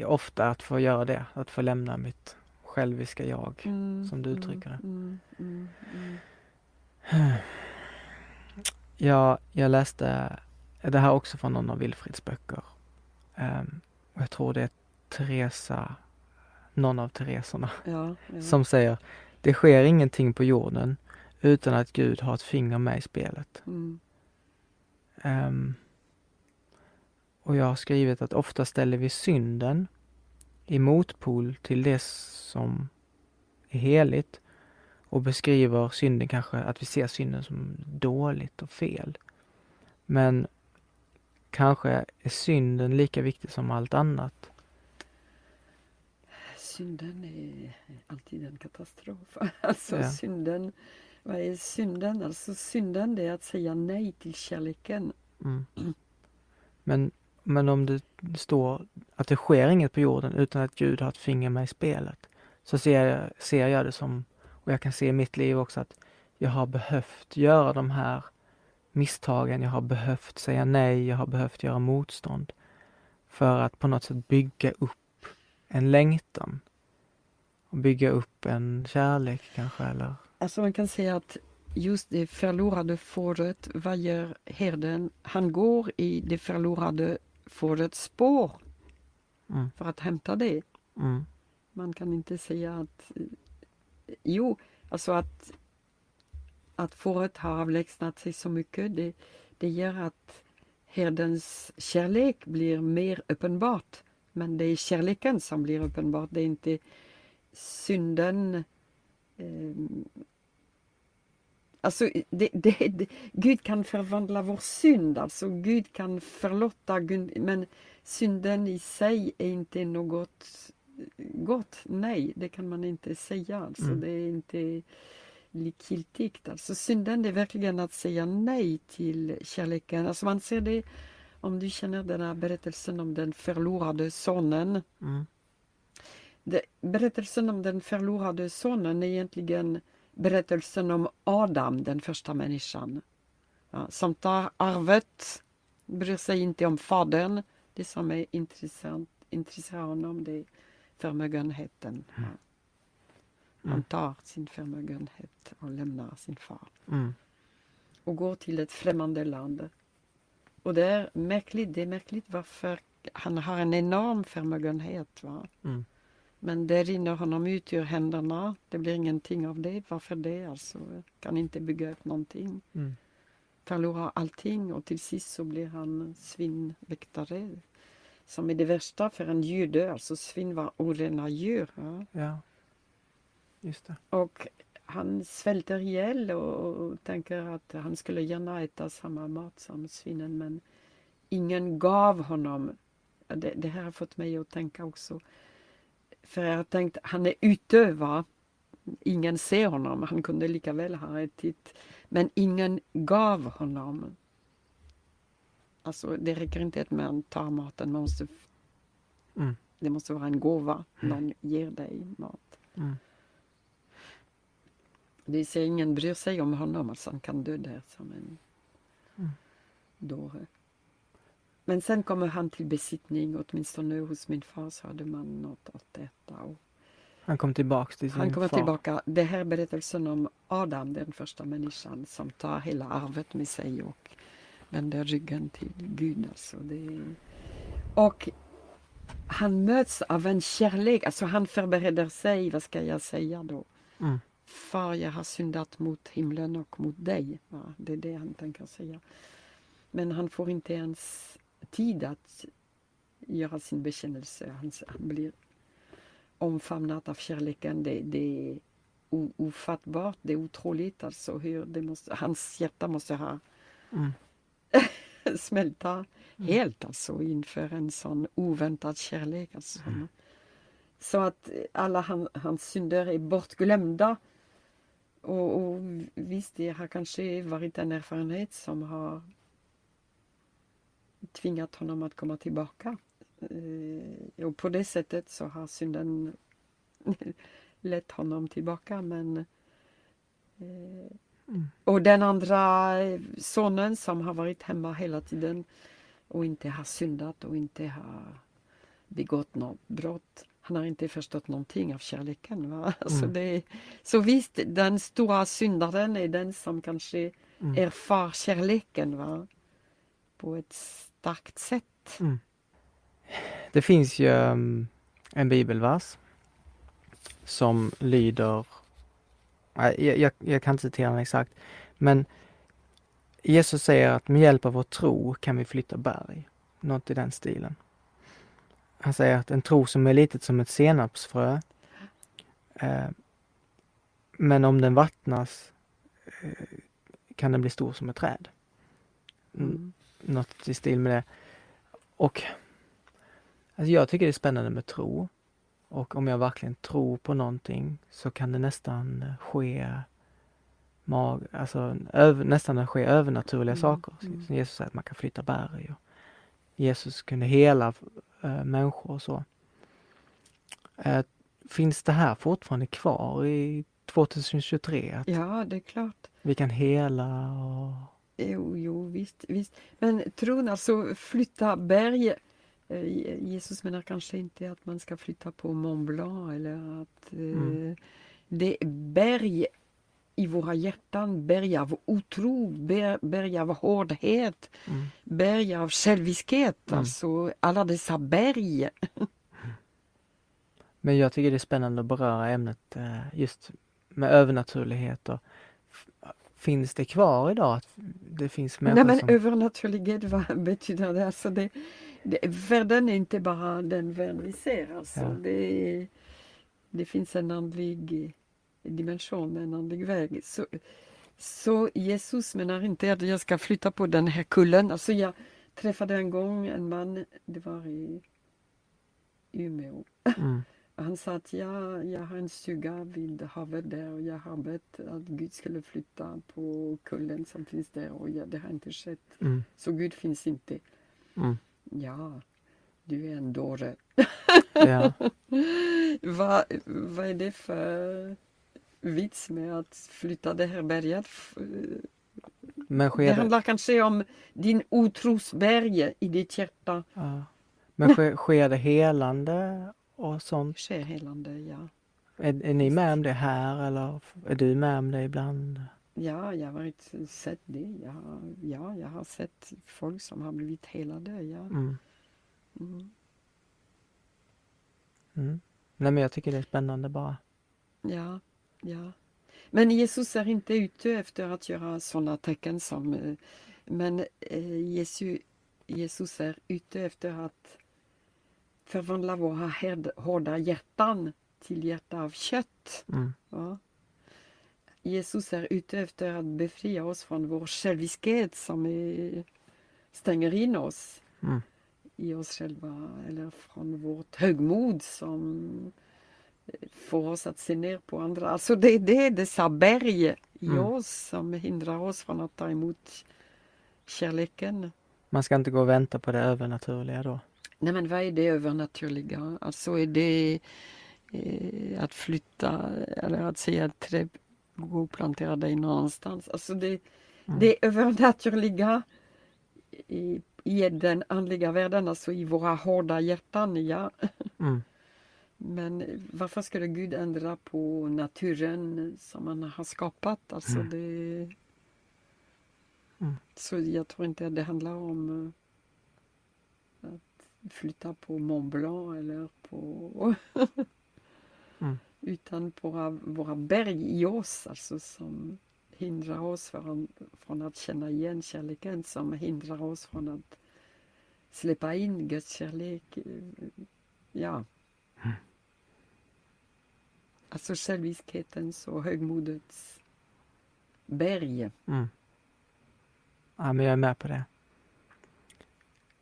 ofta att få göra det, att få lämna mitt själviska jag. Mm, som du uttrycker det. Mm, mm, mm. (sighs) Jag, jag läste det här också från någon av Wilfrids böcker. Och jag tror det är Teresa, någon av Teresorna, Ja, ja. (laughs) som säger Det sker ingenting på jorden utan att Gud har ett finger med i spelet. Mm, Ehm, och jag har skrivit att ofta ställer vi synden i motpol till det som är heligt och beskriver synden kanske att vi ser synden som dåligt och fel. Men kanske är synden lika viktig som allt annat. Synden är alltid en katastrof. (laughs) Alltså Ja. synden, vad är synden? Alltså synden det är att säga nej till kärleken. Mm. Men, men om det står att det sker inget på jorden utan att Gud har ett finger med i spelet så ser jag, ser jag det som, och jag kan se i mitt liv också att jag har behövt göra de här misstagen, jag har behövt säga nej, jag har behövt göra motstånd för att på något sätt bygga upp en längtan och bygga upp en kärlek kanske eller Alltså man kan säga att just det förlorade fåret, vad gör herden? Han går i det förlorade fårets spår mm, för att hämta det. mm, Man kan inte säga att... Jo, alltså att, att fåret har avlägsnat sig så mycket, det, det gör att herdens kärlek blir mer uppenbart. Men det är kärleken som blir uppenbart, det är inte synden. ehm, Alltså, det, det, det, Gud kan förvandla vår synd, alltså Gud kan förlåta, men synden i sig är inte något gott. Nej, det kan man inte säga. Alltså, Mm. Det är inte likgiltigt. Alltså, synden är verkligen att säga nej till kärleken. Alltså, man ser det om du känner den här berättelsen om den förlorade sonen. mm, berättelsen om den förlorade sonen är egentligen berättelsen om Adam, den första människan. Ja, som tar arvet, bryr sig inte om fadern. Det som är intressant, intresserar honom det är förmögenheten. Ja. Han Mm. tar sin förmögenhet och lämnar sin far mm, och går till ett främmande land. Och det är märkligt, det är märkligt varför han har en enorm förmögenhet. Va? mm, Men det rinner honom ut ur händerna. Det blir ingenting av det. Varför det? Alltså, kan inte bygga upp någonting. mm, Förlorar allting och till sist så blir han svinväktare. Som är det värsta för en jude. Alltså svin var orena djur. Ja? ja. Just det. Och han svälter ihjäl och, och tänker att han skulle gärna äta samma mat som svinen men ingen gav honom. Det, det här har fått mig att tänka också. För jag har tänkt, han är ute va? Ingen ser honom, han kunde lika väl ha ätit. Men ingen gav honom. Alltså det räcker inte att man tar maten, man måste, Mm. det måste vara en gåva. Någon ger dig mat. Mm. Det ser ingen bryr sig om honom, alltså han kan dö där som en Mm. dåre. Men sen kommer han till besittning, åtminstone hos min far så hade man något att äta. Och Han kom tillbaks till sin han kommer far. tillbaka. Det här är berättelsen om Adam, den första människan som tar hela arvet med sig och vänder ryggen till Gud. Alltså det. Och han möts av en kärlek, alltså han förbereder sig, vad ska jag säga då? Mm. Far, jag har syndat mot himlen och mot dig. Ja, det är det han tänker säga. Men han får inte ens tid att göra sin bekännelse. Han, han blir omfamnad av kärleken. Det, det är ofattbart, det är otroligt. Alltså hur det måste, hans hjärta måste ha Mm. (laughs) smälta helt alltså inför en sån oväntad kärlek. Alltså. Så att alla han, hans synder är bortglömda. Och, och visst, det har kanske varit en erfarenhet som har tvingat honom att komma tillbaka. Eh, och på det sättet så har synden (laughs) lett honom tillbaka. Men, eh, Mm. Och den andra sonen som har varit hemma hela tiden och inte har syndat och inte har begått något brott. Han har inte förstått någonting av kärleken. Va? (laughs) Mm. det, så visst, den stora syndaren är den som kanske Mm. erfar kärleken va? på ett starkt sätt. Mm. Det finns ju um, en bibelvers som lyder, jag, jag, jag kan inte citera den exakt, men Jesus säger att med hjälp av vår tro kan vi flytta berg. Något i den stilen. Han säger att en tro som är litet som ett senapsfrö, eh, men om den vattnas eh, kan den bli stor som ett träd. Mm Mm. Något i stil med det. Och alltså jag tycker det är spännande med tro. Och om jag verkligen tror på någonting så kan det nästan ske mag, alltså, över, nästan ske övernaturliga Mm, saker. mm. Som Jesus säger att man kan flytta berg. Och Jesus kunde hela äh, människor och så. Eh, finns det här fortfarande kvar i 2023? Att Ja, det är klart. vi kan hela och... Jo, jo visst, visst. Men tron, alltså flytta berg. eh, Jesus menar kanske inte att man ska flytta på Mont Blanc eller att eh, Mm. det är berg i våra hjärtan, berg av otro, ber- berg av hårdhet, Mm. berg av själviskhet, Mm. alltså alla dessa berg. (laughs) Men jag tycker det är spännande att beröra ämnet eh, just med övernaturlighet och Finns det kvar idag att det finns Nej människor men som... övernaturlighet, vad (laughs) betyder det? Alltså det, det? Världen är inte bara den värld vi ser. Alltså Ja. det, det finns en andlig dimension, en andlig väg. Så, så Jesus menar inte att jag ska flytta på den här kullen. Alltså jag träffade en gång en man, det var i Umeå. Mm, Han sa att jag, jag har en stuga vid havet där och jag har bett att Gud skulle flytta på kullen som finns där och ja, det har inte skett. mm, Så Gud finns inte. mm. Ja, du är en dåre. Ja, (laughs) Vad, vad är det för vits med att flytta det här berget? Men sker det, handlar kanske om din otrosberg i ditt hjärta. ja. men sker, sker det helande och sånt? sker helande, ja. Är, är ni med om det här eller är du med om det ibland? Ja, jag har varit, sett det. Jag har, ja, jag har sett folk som har blivit helade. Ja. Mm, Mm. mm. Nej men jag tycker det är spännande bara. Ja, ja. Men Jesus är inte ute efter att göra sådana tecken som... eh, Men eh, Jesus, Jesus är ute efter att förvandla våra hårda hjärtan till hjärta av kött. Mm, Ja. Jesus är ute efter att befria oss från vår själviskhet som är, stänger in oss mm, i oss själva eller från vårt högmod som får oss att se ner på andra. Alltså det är det, dessa berg i Mm. oss som hindrar oss från att ta emot kärleken. Man ska inte gå och vänta på det övernaturliga då. Nej men vad är det övernaturliga? Alltså är det eh, att flytta eller att säga att trä, gå och plantera dig någon annanstans. Alltså det, Mm. det övernaturliga i, i den andliga världen, alltså i våra hårda hjärtan, ja. Mm, Men varför skulle Gud ändra på naturen som han har skapat? Alltså Mm. det... Mm. Så jag tror inte att det handlar om eh, flytta på Mont Blanc eller på... Mm. (laughs) Utan på våra, våra berg i oss, alltså som hindrar oss från, från att känna igen kärleken, som hindrar oss från att släppa in Guds kärlek. eh, Ja. Alltså själviskhetens och högmodets berg. mm. Ja men jag är med på det.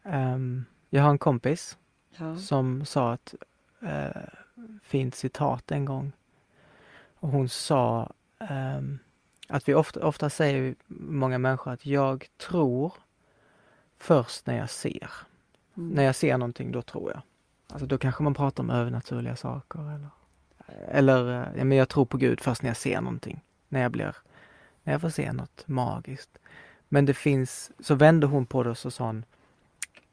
ehm, jag har en kompis Ja. som sa ett eh, fint citat en gång. Och hon sa ehm, att vi ofta, ofta säger många människor att jag tror först när jag ser. Mm. När jag ser någonting, då tror jag. Alltså då kanske man pratar om övernaturliga saker eller eller, eh, ja, men jag tror på Gud först när jag ser någonting. När jag blir, när jag får se något magiskt. Men det finns, så vände hon på det och så sa hon,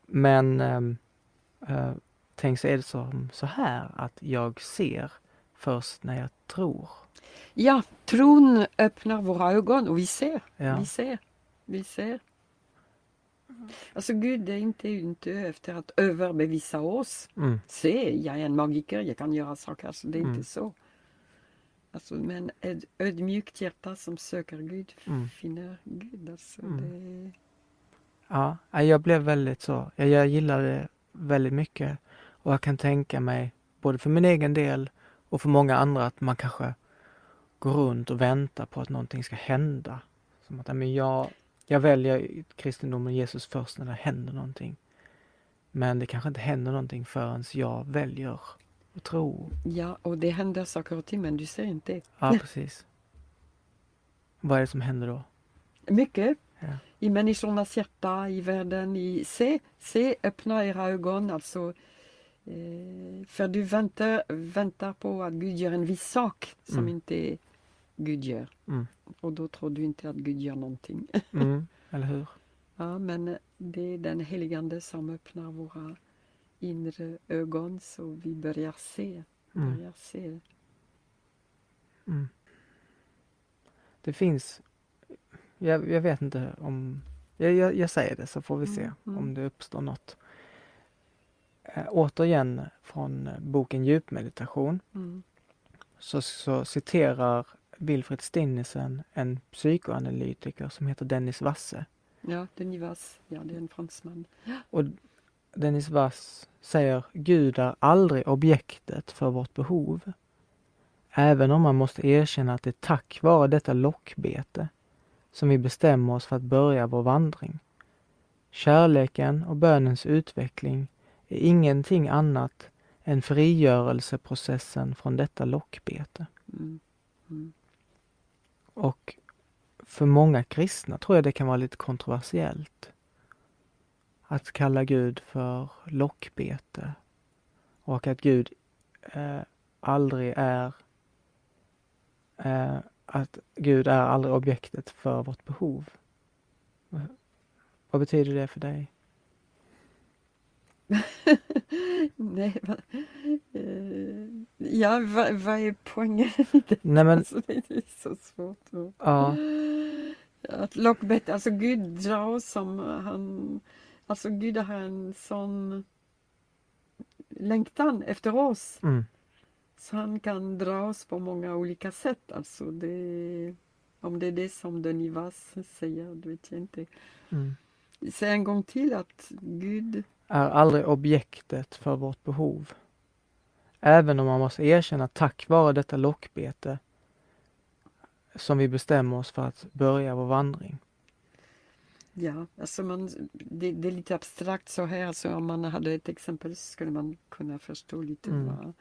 men ehm, eh, tänk så är det som så här att jag ser först när jag tror. Ja, tron öppnar våra ögon och vi ser. Ja. Vi ser. Vi ser. Alltså Gud är inte ute efter att överbevisa oss. Mm, Se, jag är en magiker, jag kan göra saker. Alltså, det är Mm. inte så. Alltså, men ett ödmjukt hjärta som söker Gud Mm. finner Gud. Alltså, Mm. det... ja, jag blev väldigt så, jag, jag gillar det väldigt mycket och jag kan tänka mig, både för min egen del och för många andra, att man kanske går runt och väntar på att någonting ska hända. Som att, men jag, jag väljer kristendomen och Jesus först när det händer någonting. Men det kanske inte händer någonting förrän jag väljer att tro. Ja, och det händer saker och ting men du ser inte. Ja, precis. Vad är det som händer då? Mycket. I människornas hjärta, i världen. I... Se, se, öppna era ögon. Alltså, eh, för du väntar, väntar på att Gud gör en viss sak som Mm. inte Gud gör. Mm. Och då tror du inte att Gud gör någonting. (laughs) Mm, eller hur? Ja, men det är den heligande som öppnar våra inre ögon så vi börjar se. Mm. Börjar se. Mm. Det finns, jag, jag vet inte om, jag, jag, jag säger det så får vi se Mm, mm. om det uppstår något. Äh, återigen från boken Djupmeditation Mm. så, så citerar Wilfred Stinnesen en psykoanalytiker som heter Dennis Wasse. Ja, Denis Vass. Ja, det är en fransman. Och Dennis Wass säger Gud är aldrig objektet för vårt behov. Även om man måste erkänna att det är tack vare detta lockbete som vi bestämmer oss för att börja vår vandring. Kärleken och bönens utveckling är ingenting annat än frigörelseprocessen från detta lockbete. Mm. Mm. Och för många kristna tror jag det kan vara lite kontroversiellt. Att kalla Gud för lockbete. Och att Gud eh, aldrig är eh, att Gud är aldrig objektet för vårt behov. Vad betyder det för dig? (laughs) Nej, va, eh, ja, vad vad är poängen? Nej men, (laughs) Alltså, det är så svårt. Att, ja, att lockbete, alltså Gud drar som han... Alltså Gud har en sån längtan efter oss. mm, Så han kan dra oss på många olika sätt. Alltså det, om det är det som Denis Vass säger, det vet jag inte. mm. Säg en gång till att Gud... är aldrig objektet för vårt behov. Även om man måste erkänna att tack vare detta lockbete som vi bestämmer oss för att börja vår vandring. Ja, alltså man, det, det är lite abstrakt så här. Alltså om man hade ett exempel så skulle man kunna förstå lite Mm. vad,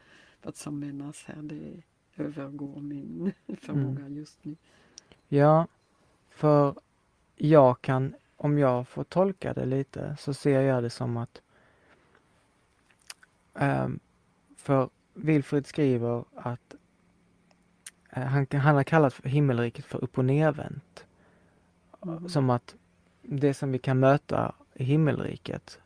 vad som menas här. Det övergår min (laughs) förmåga just nu. Ja, för jag kan, om jag får tolka det lite, så ser jag det som att ehm, för Wilfrid skriver att eh, han, han har kallat för himmelriket för upp och nervänt. Mm. Som att det som vi kan möta i himmelriket,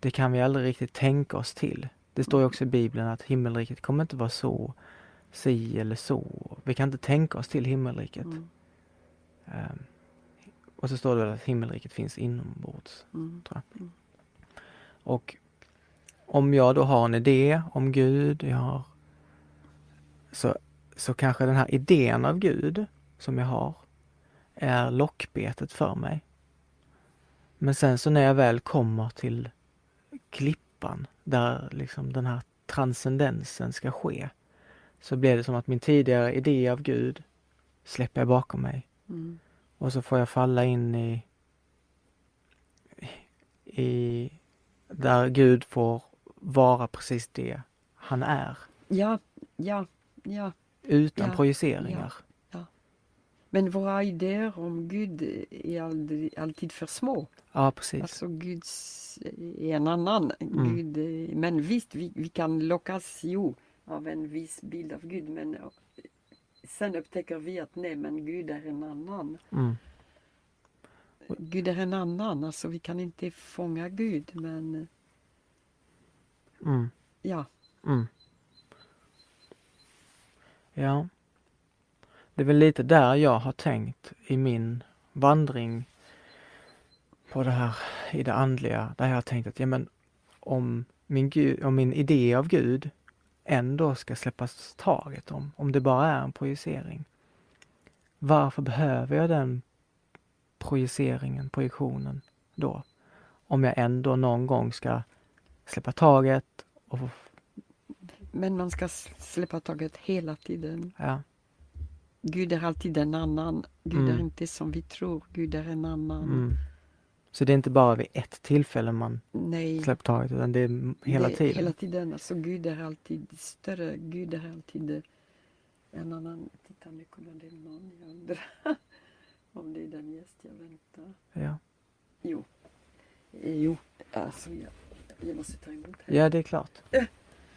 det kan vi aldrig riktigt tänka oss till. Det står ju också i Bibeln att himmelriket kommer inte vara så, si eller så. Vi kan inte tänka oss till himmelriket. Mm. Ehm, och så står det att himmelriket finns inombords. Mm. Och om jag då har en idé om Gud, jag har, så, så kanske den här idén av Gud som jag har är lockbetet för mig. Men sen så när jag väl kommer till klippan där liksom den här transcendensen ska ske så blir det som att min tidigare idé av Gud släpper jag bakom mig. Mm. Och så får jag falla in i, i där Gud får vara precis det han är. Ja, ja, ja. Utan Ja, projiceringar. Men våra idéer om Gud är aldrig, alltid för små. Ja, precis. Alltså Gud är en annan. Mm. Gud, men visst, vi, vi kan lockas jo, av en viss bild av Gud. Men sen upptäcker vi att nej, men Gud är en annan. Mm. Gud är en annan. Alltså vi kan inte fånga Gud. Men Mm. ja, Mm. Ja. Det är väl lite där jag har tänkt i min vandring på det här i det andliga, där jag har tänkt att ja men om min, Gud, om min idé av Gud ändå ska släppas taget om, om det bara är en projicering. Varför behöver jag den projiceringen, projektionen då? Om jag ändå någon gång ska släppa taget och men man ska släppa taget hela tiden. ja, Gud är alltid en annan. Gud är Mm. inte som vi tror. Gud är en annan. Mm. Så det är inte bara vid ett tillfälle man Nej. släpper taget utan det är hela det, tiden. Hela tiden. Alltså Gud är alltid större. Gud är alltid eh, en annan. Titta nu kommer det någon. Jag undrar (laughs) om det är den gäst jag väntar. Ja. Jo. Eh, Jo, alltså jag, jag måste ta emot henne. ja, det är klart.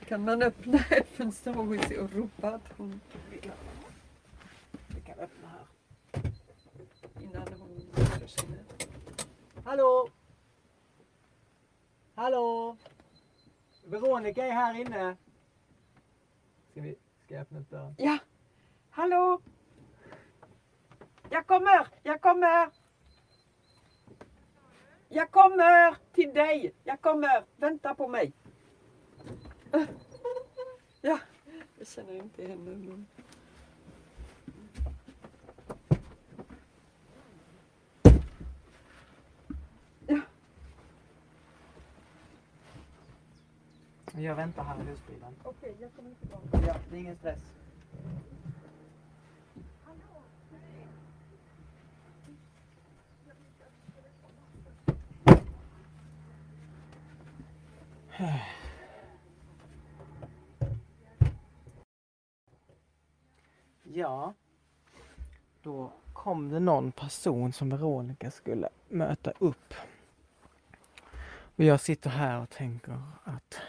Kan man öppna ett fönster och ropa att hon Vi kan öppna här. Innan hon sätter sig ner? Hallå! Hallå! Veronica är här inne. Ska vi ska jag öppna upp dörren? Ja, hallå? Jag kommer, jag kommer. Jag kommer till dig. Jag kommer. Vänta på mig. Ja, jag känner inte henne. Men... Ja, Jag väntar här i husbilen. okej, jag kommer tillbaka. Ja, det är ingen stress. Ja, då kom det någon person som Veronica skulle möta upp. Och jag sitter här och tänker att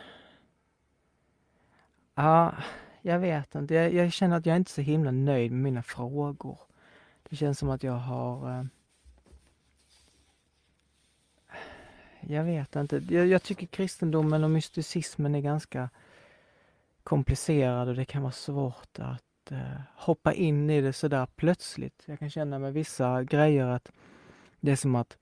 Ja, jag vet inte. Jag, jag känner att jag inte är så himla nöjd med mina frågor. Det känns som att jag har... Eh, jag vet inte. Jag, jag tycker kristendomen och mysticismen är ganska komplicerad och det kan vara svårt att eh, hoppa in i det sådär plötsligt. Jag kan känna med vissa grejer att det är som att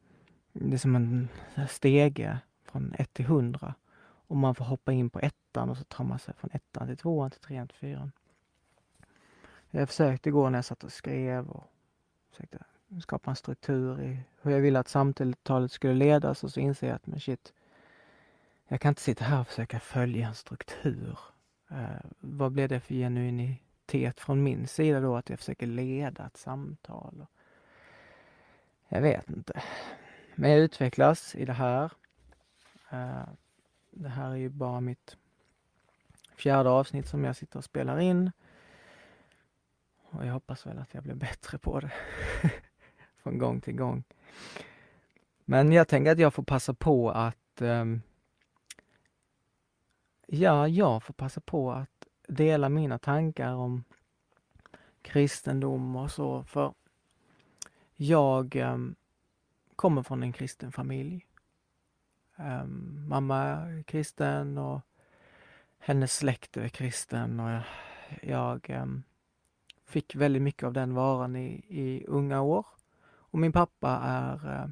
det är som en stege från 1 till 100 och man får hoppa in på ettan och så tar man sig från ettan till tvåan till trean till fyran. Jag försökte igår när jag satt och skrev och försökte skapa en struktur i hur jag ville att samtalet skulle ledas och så inser jag att men shit, jag kan inte sitta här och försöka följa en struktur. Eh, vad blir det för genuinitet från min sida då att jag försöker leda ett samtal? Och jag vet inte. Men jag utvecklas i det här. Eh, det här är ju bara mitt fjärde avsnitt som jag sitter och spelar in. Och jag hoppas väl att jag blir bättre på det (laughs) från gång till gång. Men jag tänker att jag får passa på att um, Ja, jag får passa på att dela mina tankar om kristendom och så för jag um, kommer från en kristen familj. Um, mamma är kristen och hennes släkt är kristen och jag, jag ehm, fick väldigt mycket av den varan i, i unga år. Och min pappa är eh,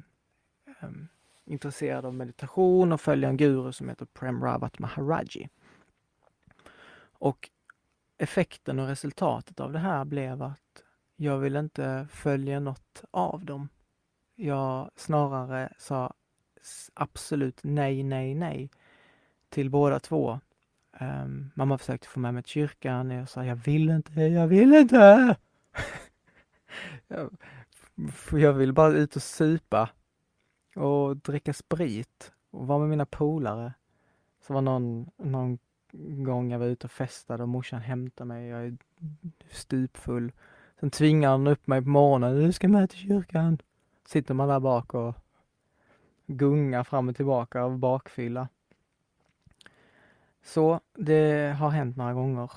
ehm, intresserad av meditation och följer en guru som heter Prem Rawat Maharaji. Och effekten och resultatet av det här blev att jag vill inte följa något av dem. Jag snarare sa absolut nej, nej, nej till båda två. Um, mamma försökte få med mig till kyrkan och jag sa jag vill inte, jag vill inte. (laughs) jag, jag vill bara ut och supa och dricka sprit och vara med mina polare. Så var någon, någon gång jag var ute och festade och morsan hämtade mig. Jag är stupfull. Sen tvingar hon upp mig på morgonen. Du ska med till kyrkan. Sitter man där bak och gungar fram och tillbaka av bakfylla. Så det har hänt några gånger.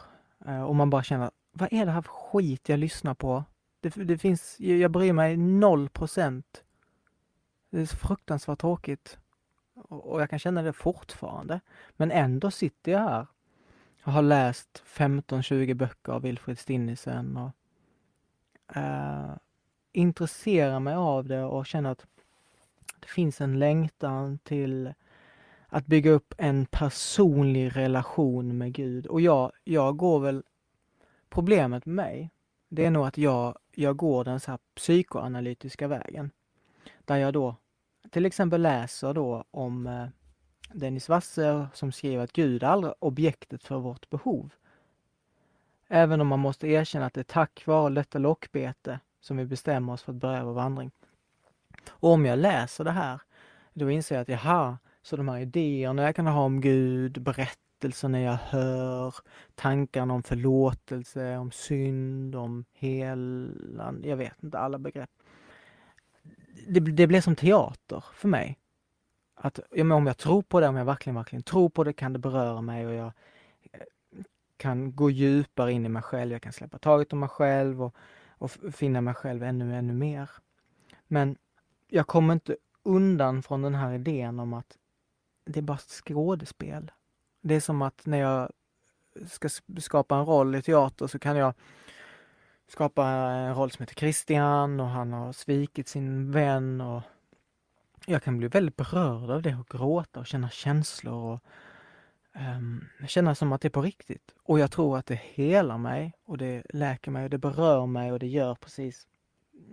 Eh, och man bara känner, vad är det här för skit jag lyssnar på? Det, det finns, jag bryr mig noll procent. Det är så fruktansvärt tråkigt. Och jag kan känna det fortfarande. Men ändå sitter jag här. Jag har läst 15-20 böcker av Wilfrid Stinnisen och eh, intresserar mig av det och känner att det finns en längtan till att bygga upp en personlig relation med Gud. Och jag, jag går väl... Problemet med mig, det är nog att jag, jag går den så här psykoanalytiska vägen. Där jag då till exempel läser då om eh, Dennis Wasser som skriver att Gud är aldrig objektet för vårt behov. Även om man måste erkänna att det är tack vare detta lockbete som vi bestämmer oss för att börja vår vandring. Och om jag läser det här, då inser jag att jaha, så de här idéerna jag kan ha om Gud, berättelserna jag hör, tankarna om förlåtelse, om synd, om helan, jag vet inte alla begrepp. Det, det blev som teater för mig. Att ja, om jag tror på det, om jag verkligen, verkligen tror på det kan det beröra mig och jag eh, kan gå djupare in i mig själv, jag kan släppa taget om mig själv och, och finna mig själv ännu, ännu mer. Men jag kommer inte undan från den här idén om att det är bara skådespel. Det är som att när jag ska skapa en roll i teater så kan jag skapa en roll som heter Christian och han har svikit sin vän och jag kan bli väldigt berörd av det och gråta och känna känslor och um, känna som att det är på riktigt. Och jag tror att det helar mig och det läker mig och det berör mig och det gör precis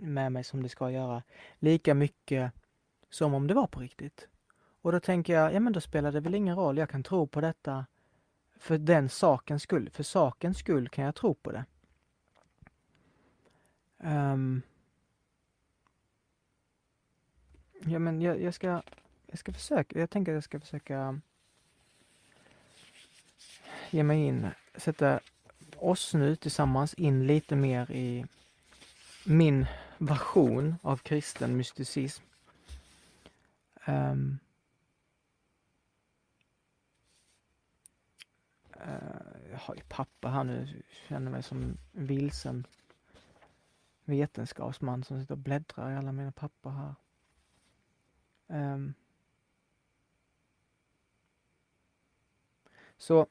med mig som det ska göra. Lika mycket som om det var på riktigt. Och då tänker jag, ja men då spelar det väl ingen roll, jag kan tro på detta för den sakens skull. För sakens skull kan jag tro på det. Um, ja men jag, jag, ska, jag ska försöka, jag tänker att jag ska försöka ge mig in, sätta oss nu tillsammans in lite mer i min version av kristen mysticism. Um, Eh, jag har ju pappa här nu, känner mig som en vilsen vetenskapsman som sitter och bläddrar i alla mina papper här. Um, så,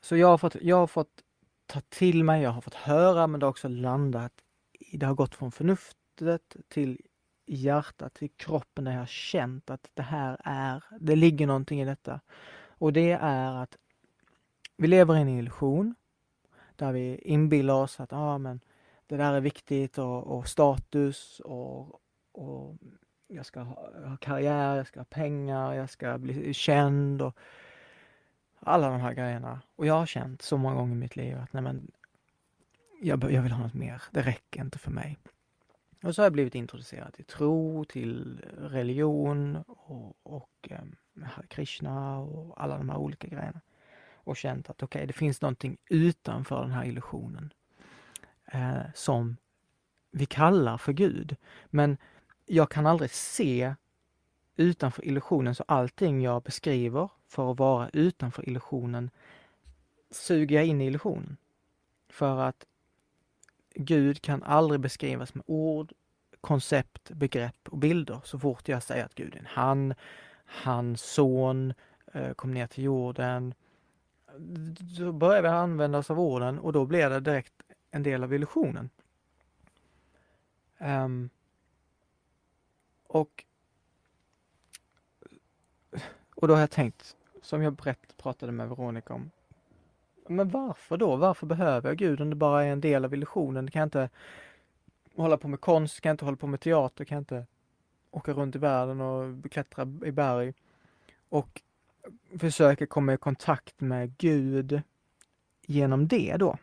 så jag har fått, jag har fått ta till mig, jag har fått höra men det har också landat det har gått från förnuftet till hjärtat, till kroppen där jag har känt att det här är, det ligger någonting i detta. Och det är att vi lever i en illusion där vi inbillar oss att ah, men det där är viktigt och, och status och, och jag ska ha, ha, karriär, jag ska ha pengar, jag ska bli känd och alla de här grejerna. Och jag har känt så många gånger i mitt liv att nej men, jag, jag vill ha något mer, det räcker inte för mig. Och så har jag blivit introducerad till tro, till religion och, och eh, Krishna och alla de här olika grejerna. Och känt att okej, okay, det finns någonting utanför den här illusionen eh, som vi kallar för Gud. Men jag kan aldrig se utanför illusionen, så allting jag beskriver för att vara utanför illusionen suger jag in i illusionen. För att Gud kan aldrig beskrivas med ord, koncept, begrepp och bilder. Så fort jag säger att Gud är en han, hans son, eh, kom ner till jorden. Då börjar vi använda oss av orden och då blir det direkt en del av illusionen. Um, och, och då har jag tänkt, som jag brett pratade med Veronica om, men varför då? Varför behöver jag Gud om det bara är en del av illusionen? Kan jag inte hålla på med konst, kan jag inte hålla på med teater, kan jag inte åka runt i världen och klättra i berg och försöker komma i kontakt med Gud genom det då.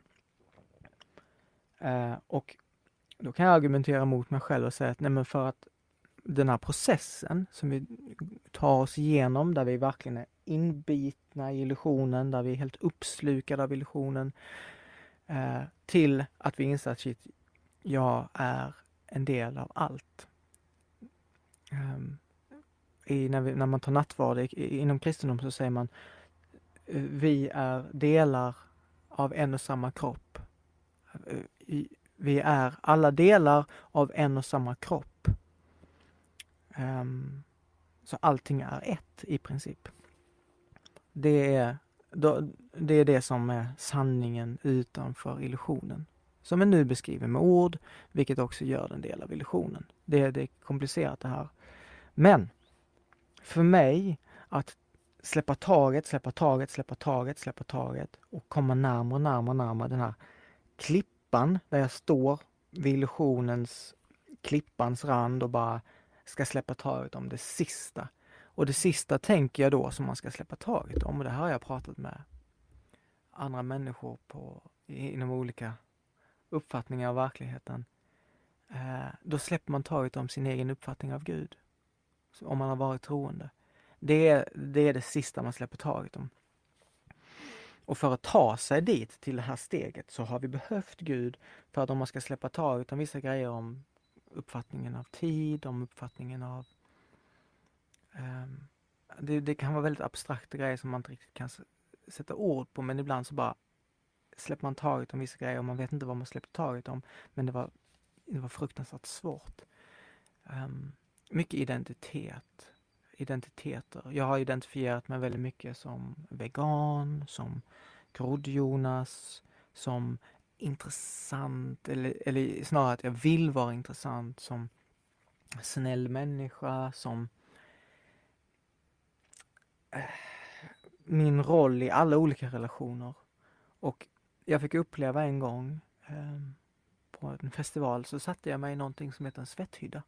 Eh, och då kan jag argumentera mot mig själv och säga att nej men för att den här processen som vi tar oss igenom, där vi verkligen är inbitna i illusionen, där vi är helt uppslukade av illusionen, eh, till att vi inser att shit, jag är en del av allt. Um, i, när, vi, när, man tar nattvard inom kristendom så säger man eh, vi är delar av en och samma kropp. Eh, vi är alla delar av en och samma kropp. Um, så allting är ett i princip. Det är, det är det som är sanningen utanför illusionen. Som är nu beskriven med ord, vilket också gör en del av illusionen. Det, det är komplicerat det här. Men för mig att släppa taget, släppa taget, släppa taget, släppa taget och komma närmare, närmare, närmare den här klippan där jag står vid illusionens, klippans rand och bara ska släppa taget om det sista. Och det sista tänker jag då som man ska släppa taget om och det här har jag pratat med andra människor på, inom olika uppfattningar av verkligheten. Eh, då släpper man taget om sin egen uppfattning av Gud. Om man har varit troende. Det är, det är det sista man släpper taget om. Och för att ta sig dit, till det här steget, så har vi behövt Gud för att om man ska släppa taget om vissa grejer om uppfattningen av tid, om uppfattningen av... Um, det, det, kan vara väldigt abstrakta grejer som man inte riktigt kan sätta ord på men ibland så bara släpper man taget om vissa grejer och man vet inte vad man släpper taget om. Men det var, det var fruktansvärt svårt. Um, mycket identitet, identiteter. Jag har identifierat mig väldigt mycket som vegan, som grodd-Jonas, som intressant eller, eller snarare att jag vill vara intressant som snäll människa, som eh, min roll i alla olika relationer. Och jag fick uppleva en gång eh, på en festival så satte jag mig i någonting som heter en svetthydda.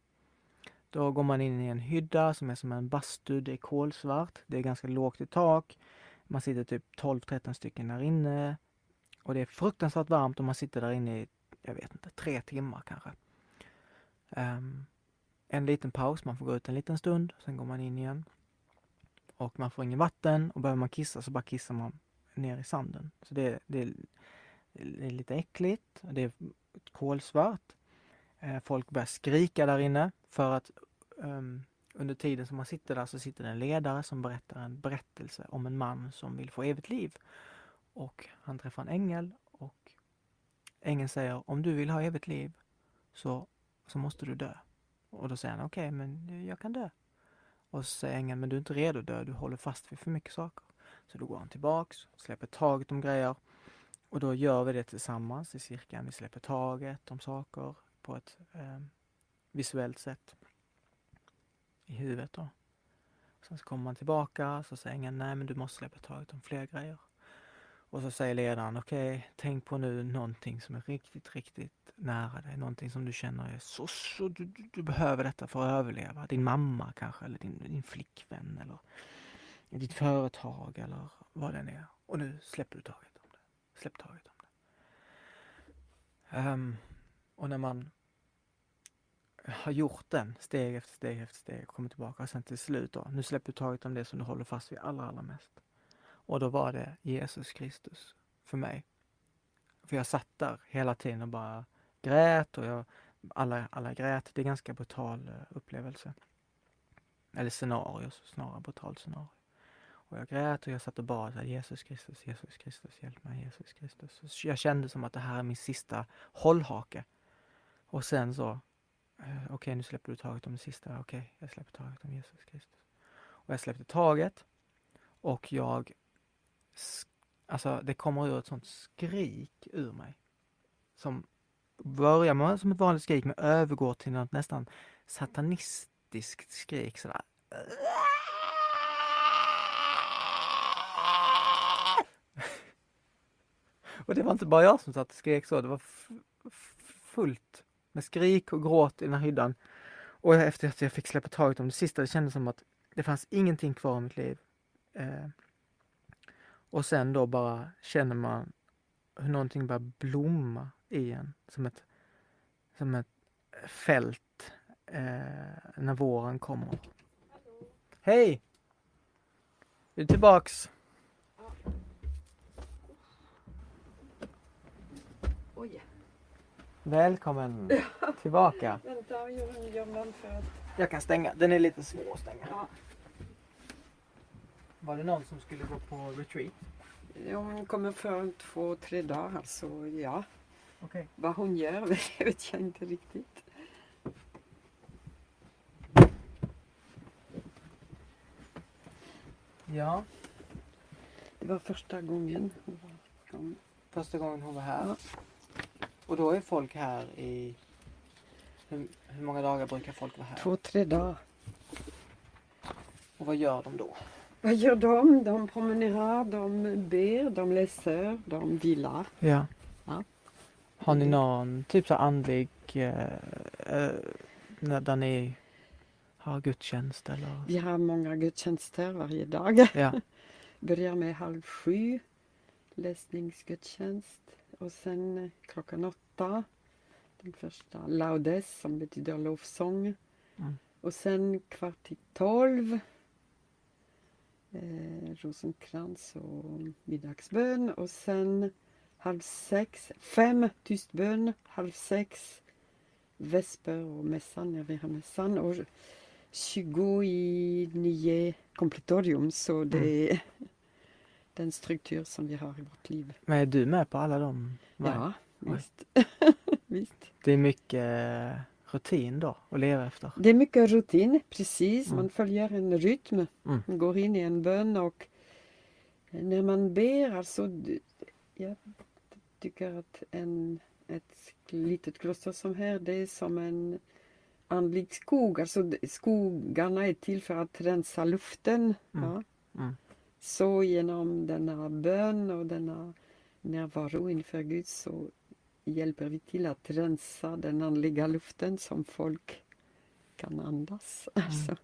Då går man in i en hydda som är som en bastu, det är kolsvart, det är ganska lågt i tak. Man sitter typ 12-13 stycken där inne. Och det är fruktansvärt varmt och man sitter där inne i, jag vet inte, tre timmar kanske. Um, en liten paus, man får gå ut en liten stund, sen går man in igen. Och man får inget vatten och behöver man kissa så bara kissar man ner i sanden. Så det, det, det är lite äckligt, det är kolsvart. Ehm, folk börjar skrika där inne för att um, under tiden som man sitter där så sitter det en ledare som berättar en berättelse om en man som vill få evigt liv. Och han träffar en ängel och ängeln säger om du vill ha evigt liv så, så måste du dö. Och då säger han okej, okay, men jag kan dö. Och så säger ängeln, men du är inte redo att dö, du håller fast vid för mycket saker. Så då går han tillbaks, släpper taget om grejer och då gör vi det tillsammans i cirkeln. Vi släpper taget om saker på ett eh, visuellt sett i huvudet då. Sen så kommer man tillbaka, så säger ingen nej men du måste släppa taget om fler grejer. Och så säger ledaren, okej, okay, tänk på nu någonting som är riktigt, riktigt nära dig. Någonting som du känner är så, så du, du, du behöver detta för att överleva. Din mamma kanske, eller din, din flickvän, eller ditt företag, eller vad det än är. Och nu släpper du taget om det. Släpp taget om det. Um, och när man har gjort den steg efter steg efter steg och kommit tillbaka och sen till slut då, nu släpper du taget om det som du håller fast vid allra, allra mest. Och då var det Jesus Kristus för mig. För jag satt där hela tiden och bara grät och jag, alla, alla grät. Det är ganska brutal eh, upplevelse. Eller scenario, snarare brutalt scenario. Och jag grät och jag satt och bad så Jesus Kristus, Jesus Kristus, hjälp mig, Jesus Kristus. Så jag kände som att det här är min sista hållhake. Och sen så, Eh, okej okay, nu släpper du taget om det sista, okej okay, jag släpper taget om Jesus Kristus. Och jag släppte taget och jag Alltså det kommer ur ett sånt skrik ur mig. Som börjar med som ett vanligt skrik men övergår till något nästan satanistiskt skrik sådär. (laughs) Och det var inte bara jag som satt och skrek så, det var fullt med skrik och gråt i den här hyddan. Och efter att jag fick släppa taget om det sista, det kändes som att det fanns ingenting kvar i mitt liv. Eh, och sen då bara känner man hur någonting börjar blomma i en. Som ett, som ett fält eh, när våren kommer. Hej! Är du tillbaks? yeah. Välkommen tillbaka. vänta, jag gör man för att... Jag kan stänga, den är lite svår att stänga. Ja. Var det någon som skulle gå på retreat? Ja, hon kommer för två, tre dagar, så ja. Okej. Vad hon gör (laughs) det vet jag inte riktigt. Ja, Det var första gången hon från... första gången hon var här. Ja. Och då är folk här i... Hur, hur många dagar brukar folk vara här? Två, tre dagar. Och vad gör de då? Vad gör de? De promenerar, de ber, de läser, de vilar. Ja. Ja. Har ni någon typ så andlig... Eh, eh, när- där ni har gudstjänst eller? Vi har många gudstjänster varje dag. Ja. (laughs) Börjar med halv sju, läsningsgudstjänst. Och sen eh, klockan åtta, den första laudes som betyder lovsång. Mm. Och sen kvart i tolv, eh, rosenkrans och middagsbön. Och sen halv sex, fem tystbön, halv sex vesper och mässan, när vi har mässan. Och 20 i nio kompletorium, så det är den struktur som vi har i vårt liv. Men är du med på alla de? Nej. Ja, visst. (laughs) visst. Det är mycket eh, rutin då att leva efter. Det är mycket rutin, precis. Mm. Man följer en rytm. Mm. Man går in i en bön och när man ber, alltså, jag tycker att en, ett litet kloster som här, det är som en andlig skog. Alltså skogarna är till för att rensa luften. Mm. Ja. Mm. Så genom denna bön och denna närvaro inför Gud så hjälper vi till att rensa den andliga luften som folk kan andas. (laughs) Alltså.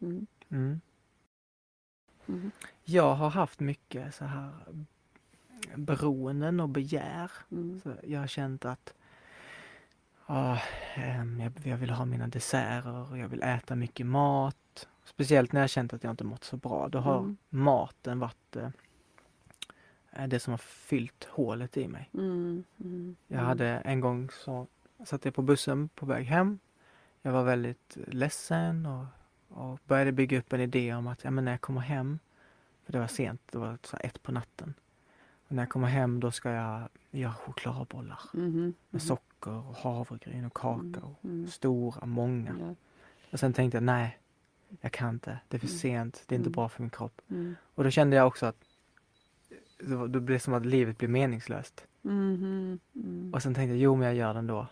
Mm. Mm. Mm. Jag har haft mycket så här beroenden och begär. Mm. Så jag har känt att ah, ehm, jag, vill ha mina desserter jag vill äta mycket mat. Speciellt när jag känt att jag inte mått så bra. Då har Mm. maten varit eh, det som har fyllt hålet i mig. Mm. Mm. Jag hade en gång så satt jag på bussen på väg hem. Jag var väldigt ledsen och, och började bygga upp en idé om att ja, men när jag kommer hem, för det var sent, det var så ett på natten. Och när jag kommer hem då ska jag göra chokladbollar Mhm. med socker och havregryn och kakao. Mm. Stora, många. Ja. Och sen tänkte jag nej, jag kan inte. Det är för Mm. sent, det är inte Mm. bra för min kropp. Mm. Och då kände jag också att det, blev som att livet blev meningslöst. Mhm. Mm. Och sen tänkte jag, jo men jag gör det ändå.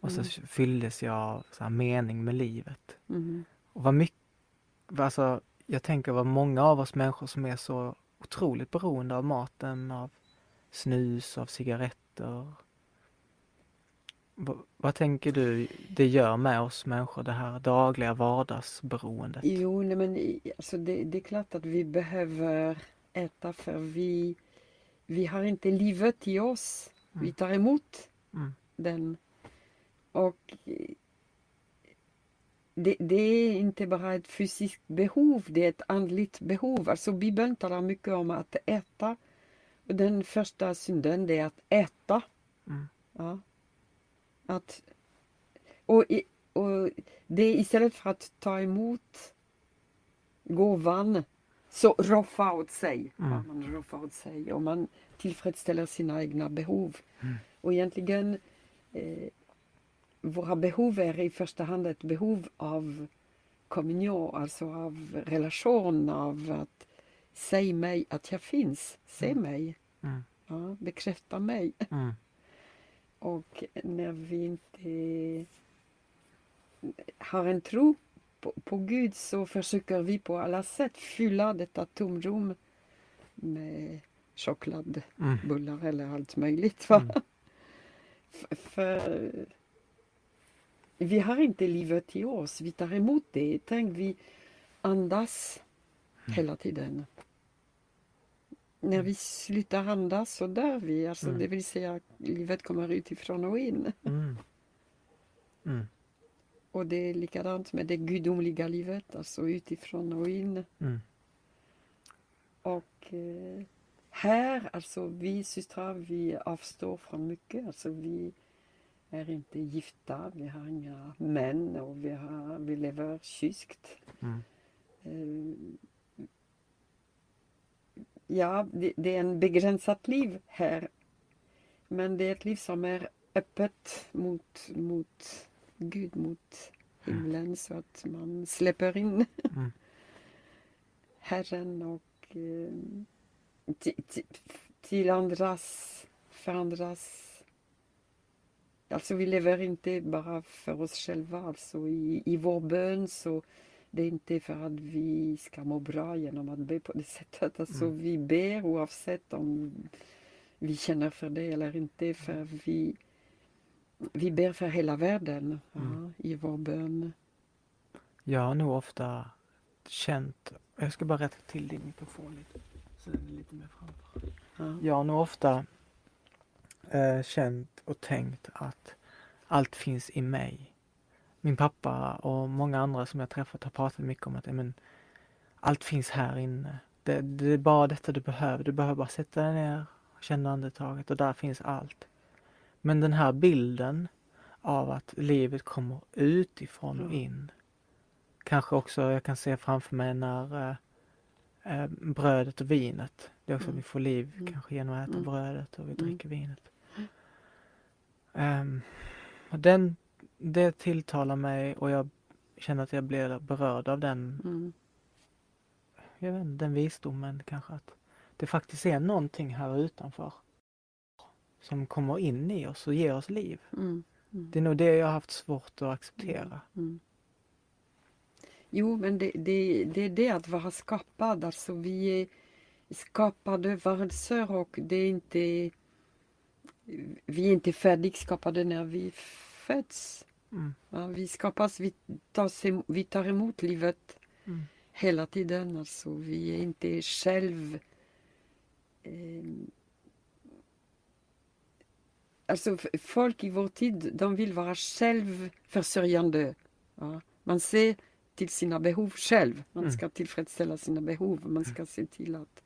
Och så fylldes jag av så mening med livet. Mhm. Och vad mycket, alltså jag tänker vad många av oss människor som är så otroligt beroende av maten, av snus, av cigaretter. Va, vad tänker du det gör med oss människor, det här dagliga vardagsberoendet? Jo, nej, men alltså det, det är klart att vi behöver äta för vi, vi har inte livet i oss. Vi Mm. tar emot Mm. den. Och det, det är inte bara ett fysiskt behov, det är ett andligt behov. Alltså Bibeln talar mycket om att äta. Och den första synden det är att äta. Mm. Ja. Att, och, i, och det istället för att ta emot gåvan så roffa åt sig. Mm. Man roffar åt sig och man tillfredsställer sina egna behov. Mm. Och egentligen eh, våra behov är i första hand ett behov av kommunion, alltså av relation, av att säg mig att jag finns, se Mm. mig, Mm. ja, bekräfta mig. Och när vi inte har en tro på, på Gud så försöker vi på alla sätt fylla detta tomrum med chokladbullar Mm. eller allt möjligt. Va? Mm. För vi har inte livet i oss, vi tar emot det. Tänk, vi andas Mm. hela tiden. När vi slutar andas så dör vi, alltså, Mm. det vill säga livet kommer utifrån och in. Mm. Mm. och det är likadant med det gudomliga livet, alltså utifrån och in. Mm. Och eh, här, alltså vi systrar, vi avstår från mycket. Alltså vi är inte gifta, vi har inga män och vi, har, vi lever kyskt. Mm. Eh, ja, det, det är en begränsat liv här. Men det är ett liv som är öppet mot, mot Gud, mot himlen så att man släpper in Mm. (laughs) Herren och eh, ti- ti- till andras, för andras Alltså vi lever inte bara för oss själva, alltså i, i vår bön så det är inte för att vi ska må bra genom att be på det sättet. Alltså Mm. vi ber oavsett om vi känner för det eller inte för vi, vi ber för hela världen ja, Mm. i vår bön. Jag har nog ofta känt, jag ska bara rätta till din mikrofon lite, så den är lite mer framför. Ja. Jag har nog ofta eh, känt och tänkt att allt finns i mig. Min pappa och många andra som jag träffat har pratat mycket om att men, allt finns här inne. Det, det är bara detta du behöver. Du behöver bara sätta dig ner, känna andetaget och där finns allt. Men den här bilden av att livet kommer utifrån och in. Kanske också jag kan se framför mig när eh, eh, brödet och vinet. Det är också Mm. att vi får liv Mm. kanske genom att äta Mm. brödet och vi Mm. dricker vinet. Ehm, och den, det tilltalar mig och jag känner att jag blir berörd av den, Mm. jag vet inte, den visdomen kanske att det faktiskt är någonting här utanför som kommer in i oss och ger oss liv. Mm. Mm. Det är nog det jag har haft svårt att acceptera. Mm. Jo, men det, det, det är det att vara skapad. Alltså vi är skapade varelser och det är inte... Vi är inte färdigskapade när vi föds. Mm. Ja, vi skapas, vi tar, em- vi tar emot livet Mm. hela tiden. Alltså, vi är inte själv... Eh, alltså folk i vår tid, de vill vara självförsörjande. Ja. Man ser till sina behov själv. Man Mm. ska tillfredsställa sina behov. Man ska se till att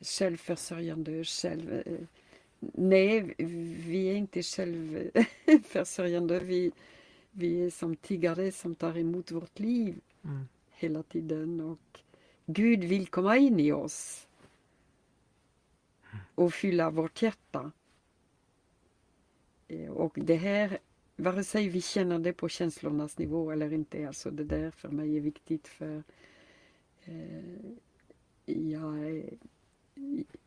självförsörjande, själv... eh, Nej, vi är inte självförsörjande. Vi, vi är som tiggare som tar emot vårt liv Mm. hela tiden. Och Gud vill komma in i oss och fylla vårt hjärta. Eh, Och det här, vare sig vi känner det på känslornas nivå eller inte, alltså det där för mig är viktigt för eh, jag är,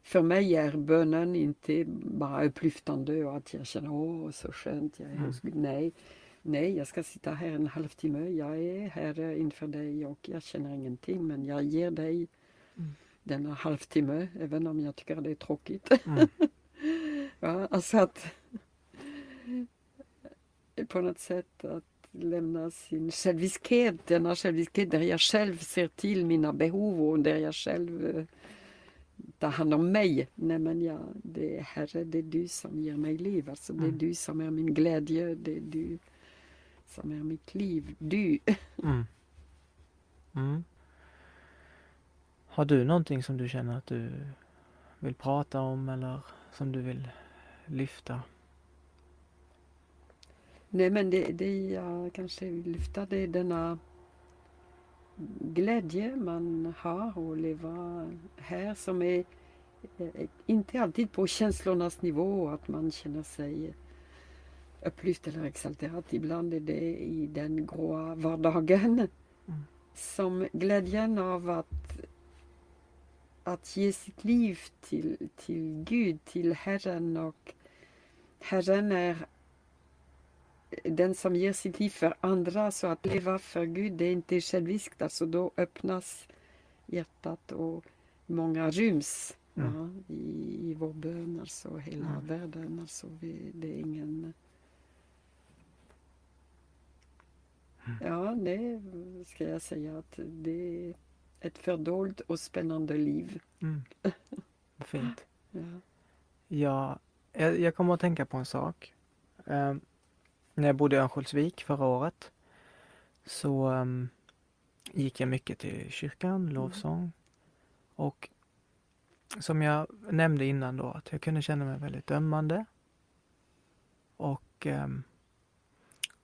för mig är bönen inte bara upplyftande och att jag känner åh så skönt, jag är hos Gud. Nej, nej, jag ska sitta här en halvtimme. Jag är här inför dig och jag känner ingenting men jag ger dig Mm. denna halvtimme även om jag tycker det är tråkigt. Mm. (laughs) ja, alltså att på något sätt att lämna sin själviskhet, denna själviskhet där jag själv ser till mina behov och där jag själv tar hand om mig. Nej men ja, det är Herre, det är du som ger mig liv. Alltså det är Mm. du som är min glädje, det är du som är mitt liv. Du. Mm. Mm. Har du någonting som du känner att du vill prata om eller som du vill lyfta? Nej men det, det jag kanske vill lyfta det är denna glädje man har att leva här som är eh, inte alltid på känslornas nivå att man känner sig upplyft eller exalterad. Ibland är det i den gråa vardagen Mm. som glädjen av att att ge sitt liv till, till Gud, till Herren och Herren är den som ger sitt liv för andra, så att leva för Gud, det är inte själviskt. Alltså då öppnas hjärtat och många ryms Mm. ja, i, i vår bön, alltså hela Mm. världen. Alltså vi, det är ingen... Ja, det ska jag säga att det är ett fördolt och spännande liv. Mm. Fint. (laughs) Ja. Ja, jag, jag kommer att tänka på en sak. Eh, när jag bodde i Örnsköldsvik förra året så um, gick jag mycket till kyrkan, lovsång. Och som jag nämnde innan då, att jag kunde känna mig väldigt dömande. Och, um,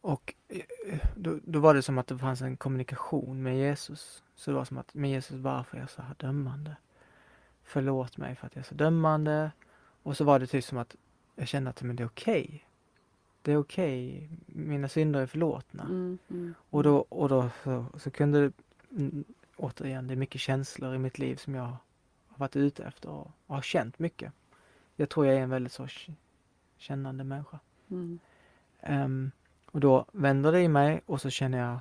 och eh, då, då, var det som att det fanns en kommunikation med Jesus. Så det var som att, men Jesus varför är jag så här dömande? Förlåt mig för att jag är så dömande. Och så var det typ som att jag kände att men det är okej. Okay. Det är okej, okay. mina synder är förlåtna. Mm, mm, och då, och då så, så kunde, mm, återigen, det är mycket känslor i mitt liv som jag har varit ute efter och, och har känt mycket. Jag tror jag är en väldigt så kännande människa. Um, och då vänder det i mig och så känner jag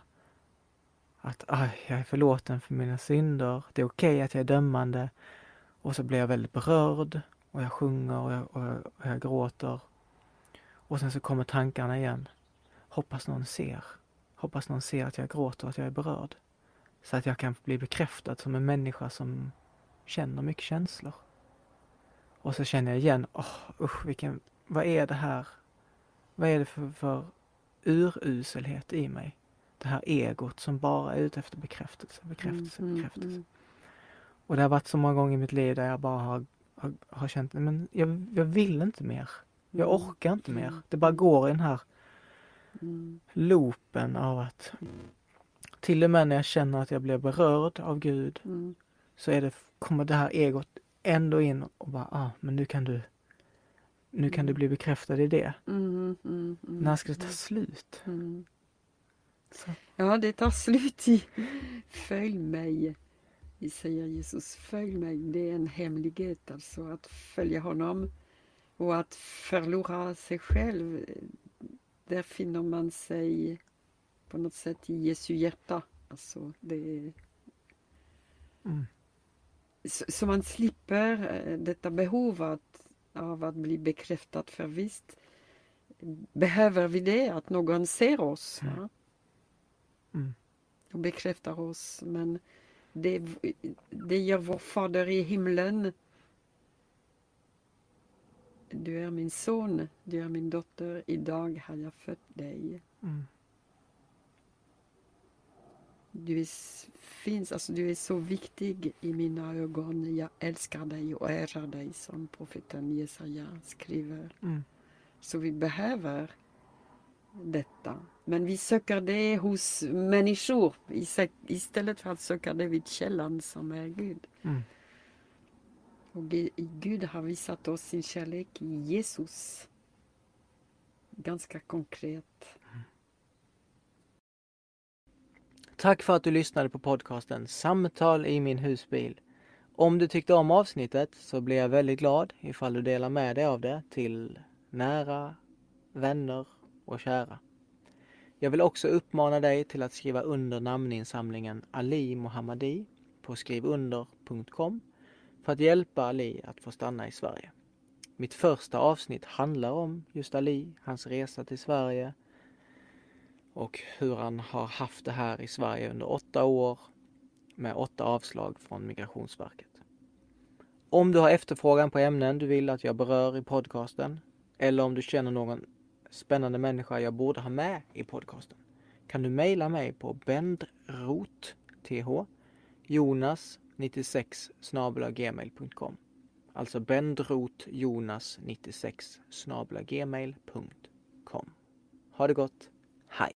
att aj, jag är förlåten för mina synder. Det är okej okay att jag är dömande. Och så blir jag väldigt berörd och jag sjunger och jag, och jag, och jag gråter. Och sen så kommer tankarna igen. Hoppas någon ser. Hoppas någon ser att jag gråter och att jag är berörd. Så att jag kan bli bekräftad som en människa som känner mycket känslor. Och så känner jag igen, åh oh, usch vilken, vad är det här? Vad är det för, för uruselhet i mig? Det här egot som bara är ute efter bekräftelse, bekräftelse, mm, mm bekräftelse. Mm, mm. Och det har varit så många gånger i mitt liv där jag bara har, har, har känt, men jag, jag vill inte mer. Jag mm. orkar inte mer. Det bara går i den här loopen av att till och med när jag känner att jag blir berörd av Gud mm. så är det, kommer det här egot ändå in och bara, ah, men nu kan du nu kan du bli bekräftad i det. Mm, mm, mm, När ska det ta slut? Ja, det tar slut i Följ mig. Säger Jesus, följ mig. Det är en hemlighet alltså att följa honom och att förlora sig själv. Där finner man sig på något sätt i Jesu hjärta. Alltså det mm. så, så, man slipper eh, detta behov att, av att bli bekräftad för visst behöver vi det, att någon ser oss. Ja? Mm. Och bekräftar oss. Men det, det gör vår Fader i himlen. Du är min son, du är min dotter, idag har jag fött dig. Mm. Du är, finns, alltså du är så viktig i mina ögon. Jag älskar dig och ärar dig som profeten Jesaja skriver. Mm. Så vi behöver detta. Men vi söker det hos människor istället för att söka det vid källan som är Gud. Mm. Och Gud har visat oss sin kärlek i Jesus. Ganska konkret. Tack för att du lyssnade på podcasten Samtal i min husbil. Om du tyckte om avsnittet så blir jag väldigt glad ifall du delar med dig av det till nära, vänner och kära. Jag vill också uppmana dig till att skriva under namninsamlingen Ali Mohammadi på skrivunder.com för att hjälpa Ali att få stanna i Sverige. Mitt första avsnitt handlar om just Ali, hans resa till Sverige och hur han har haft det här i Sverige under åtta år med åtta avslag från Migrationsverket. Om du har efterfrågan på ämnen du vill att jag berör i podcasten eller om du känner någon spännande människa jag borde ha med i podcasten kan du mejla mig på bendroth jonas 96 gmail.com Alltså bendrotjonas 96 gmail.com Ha det gott!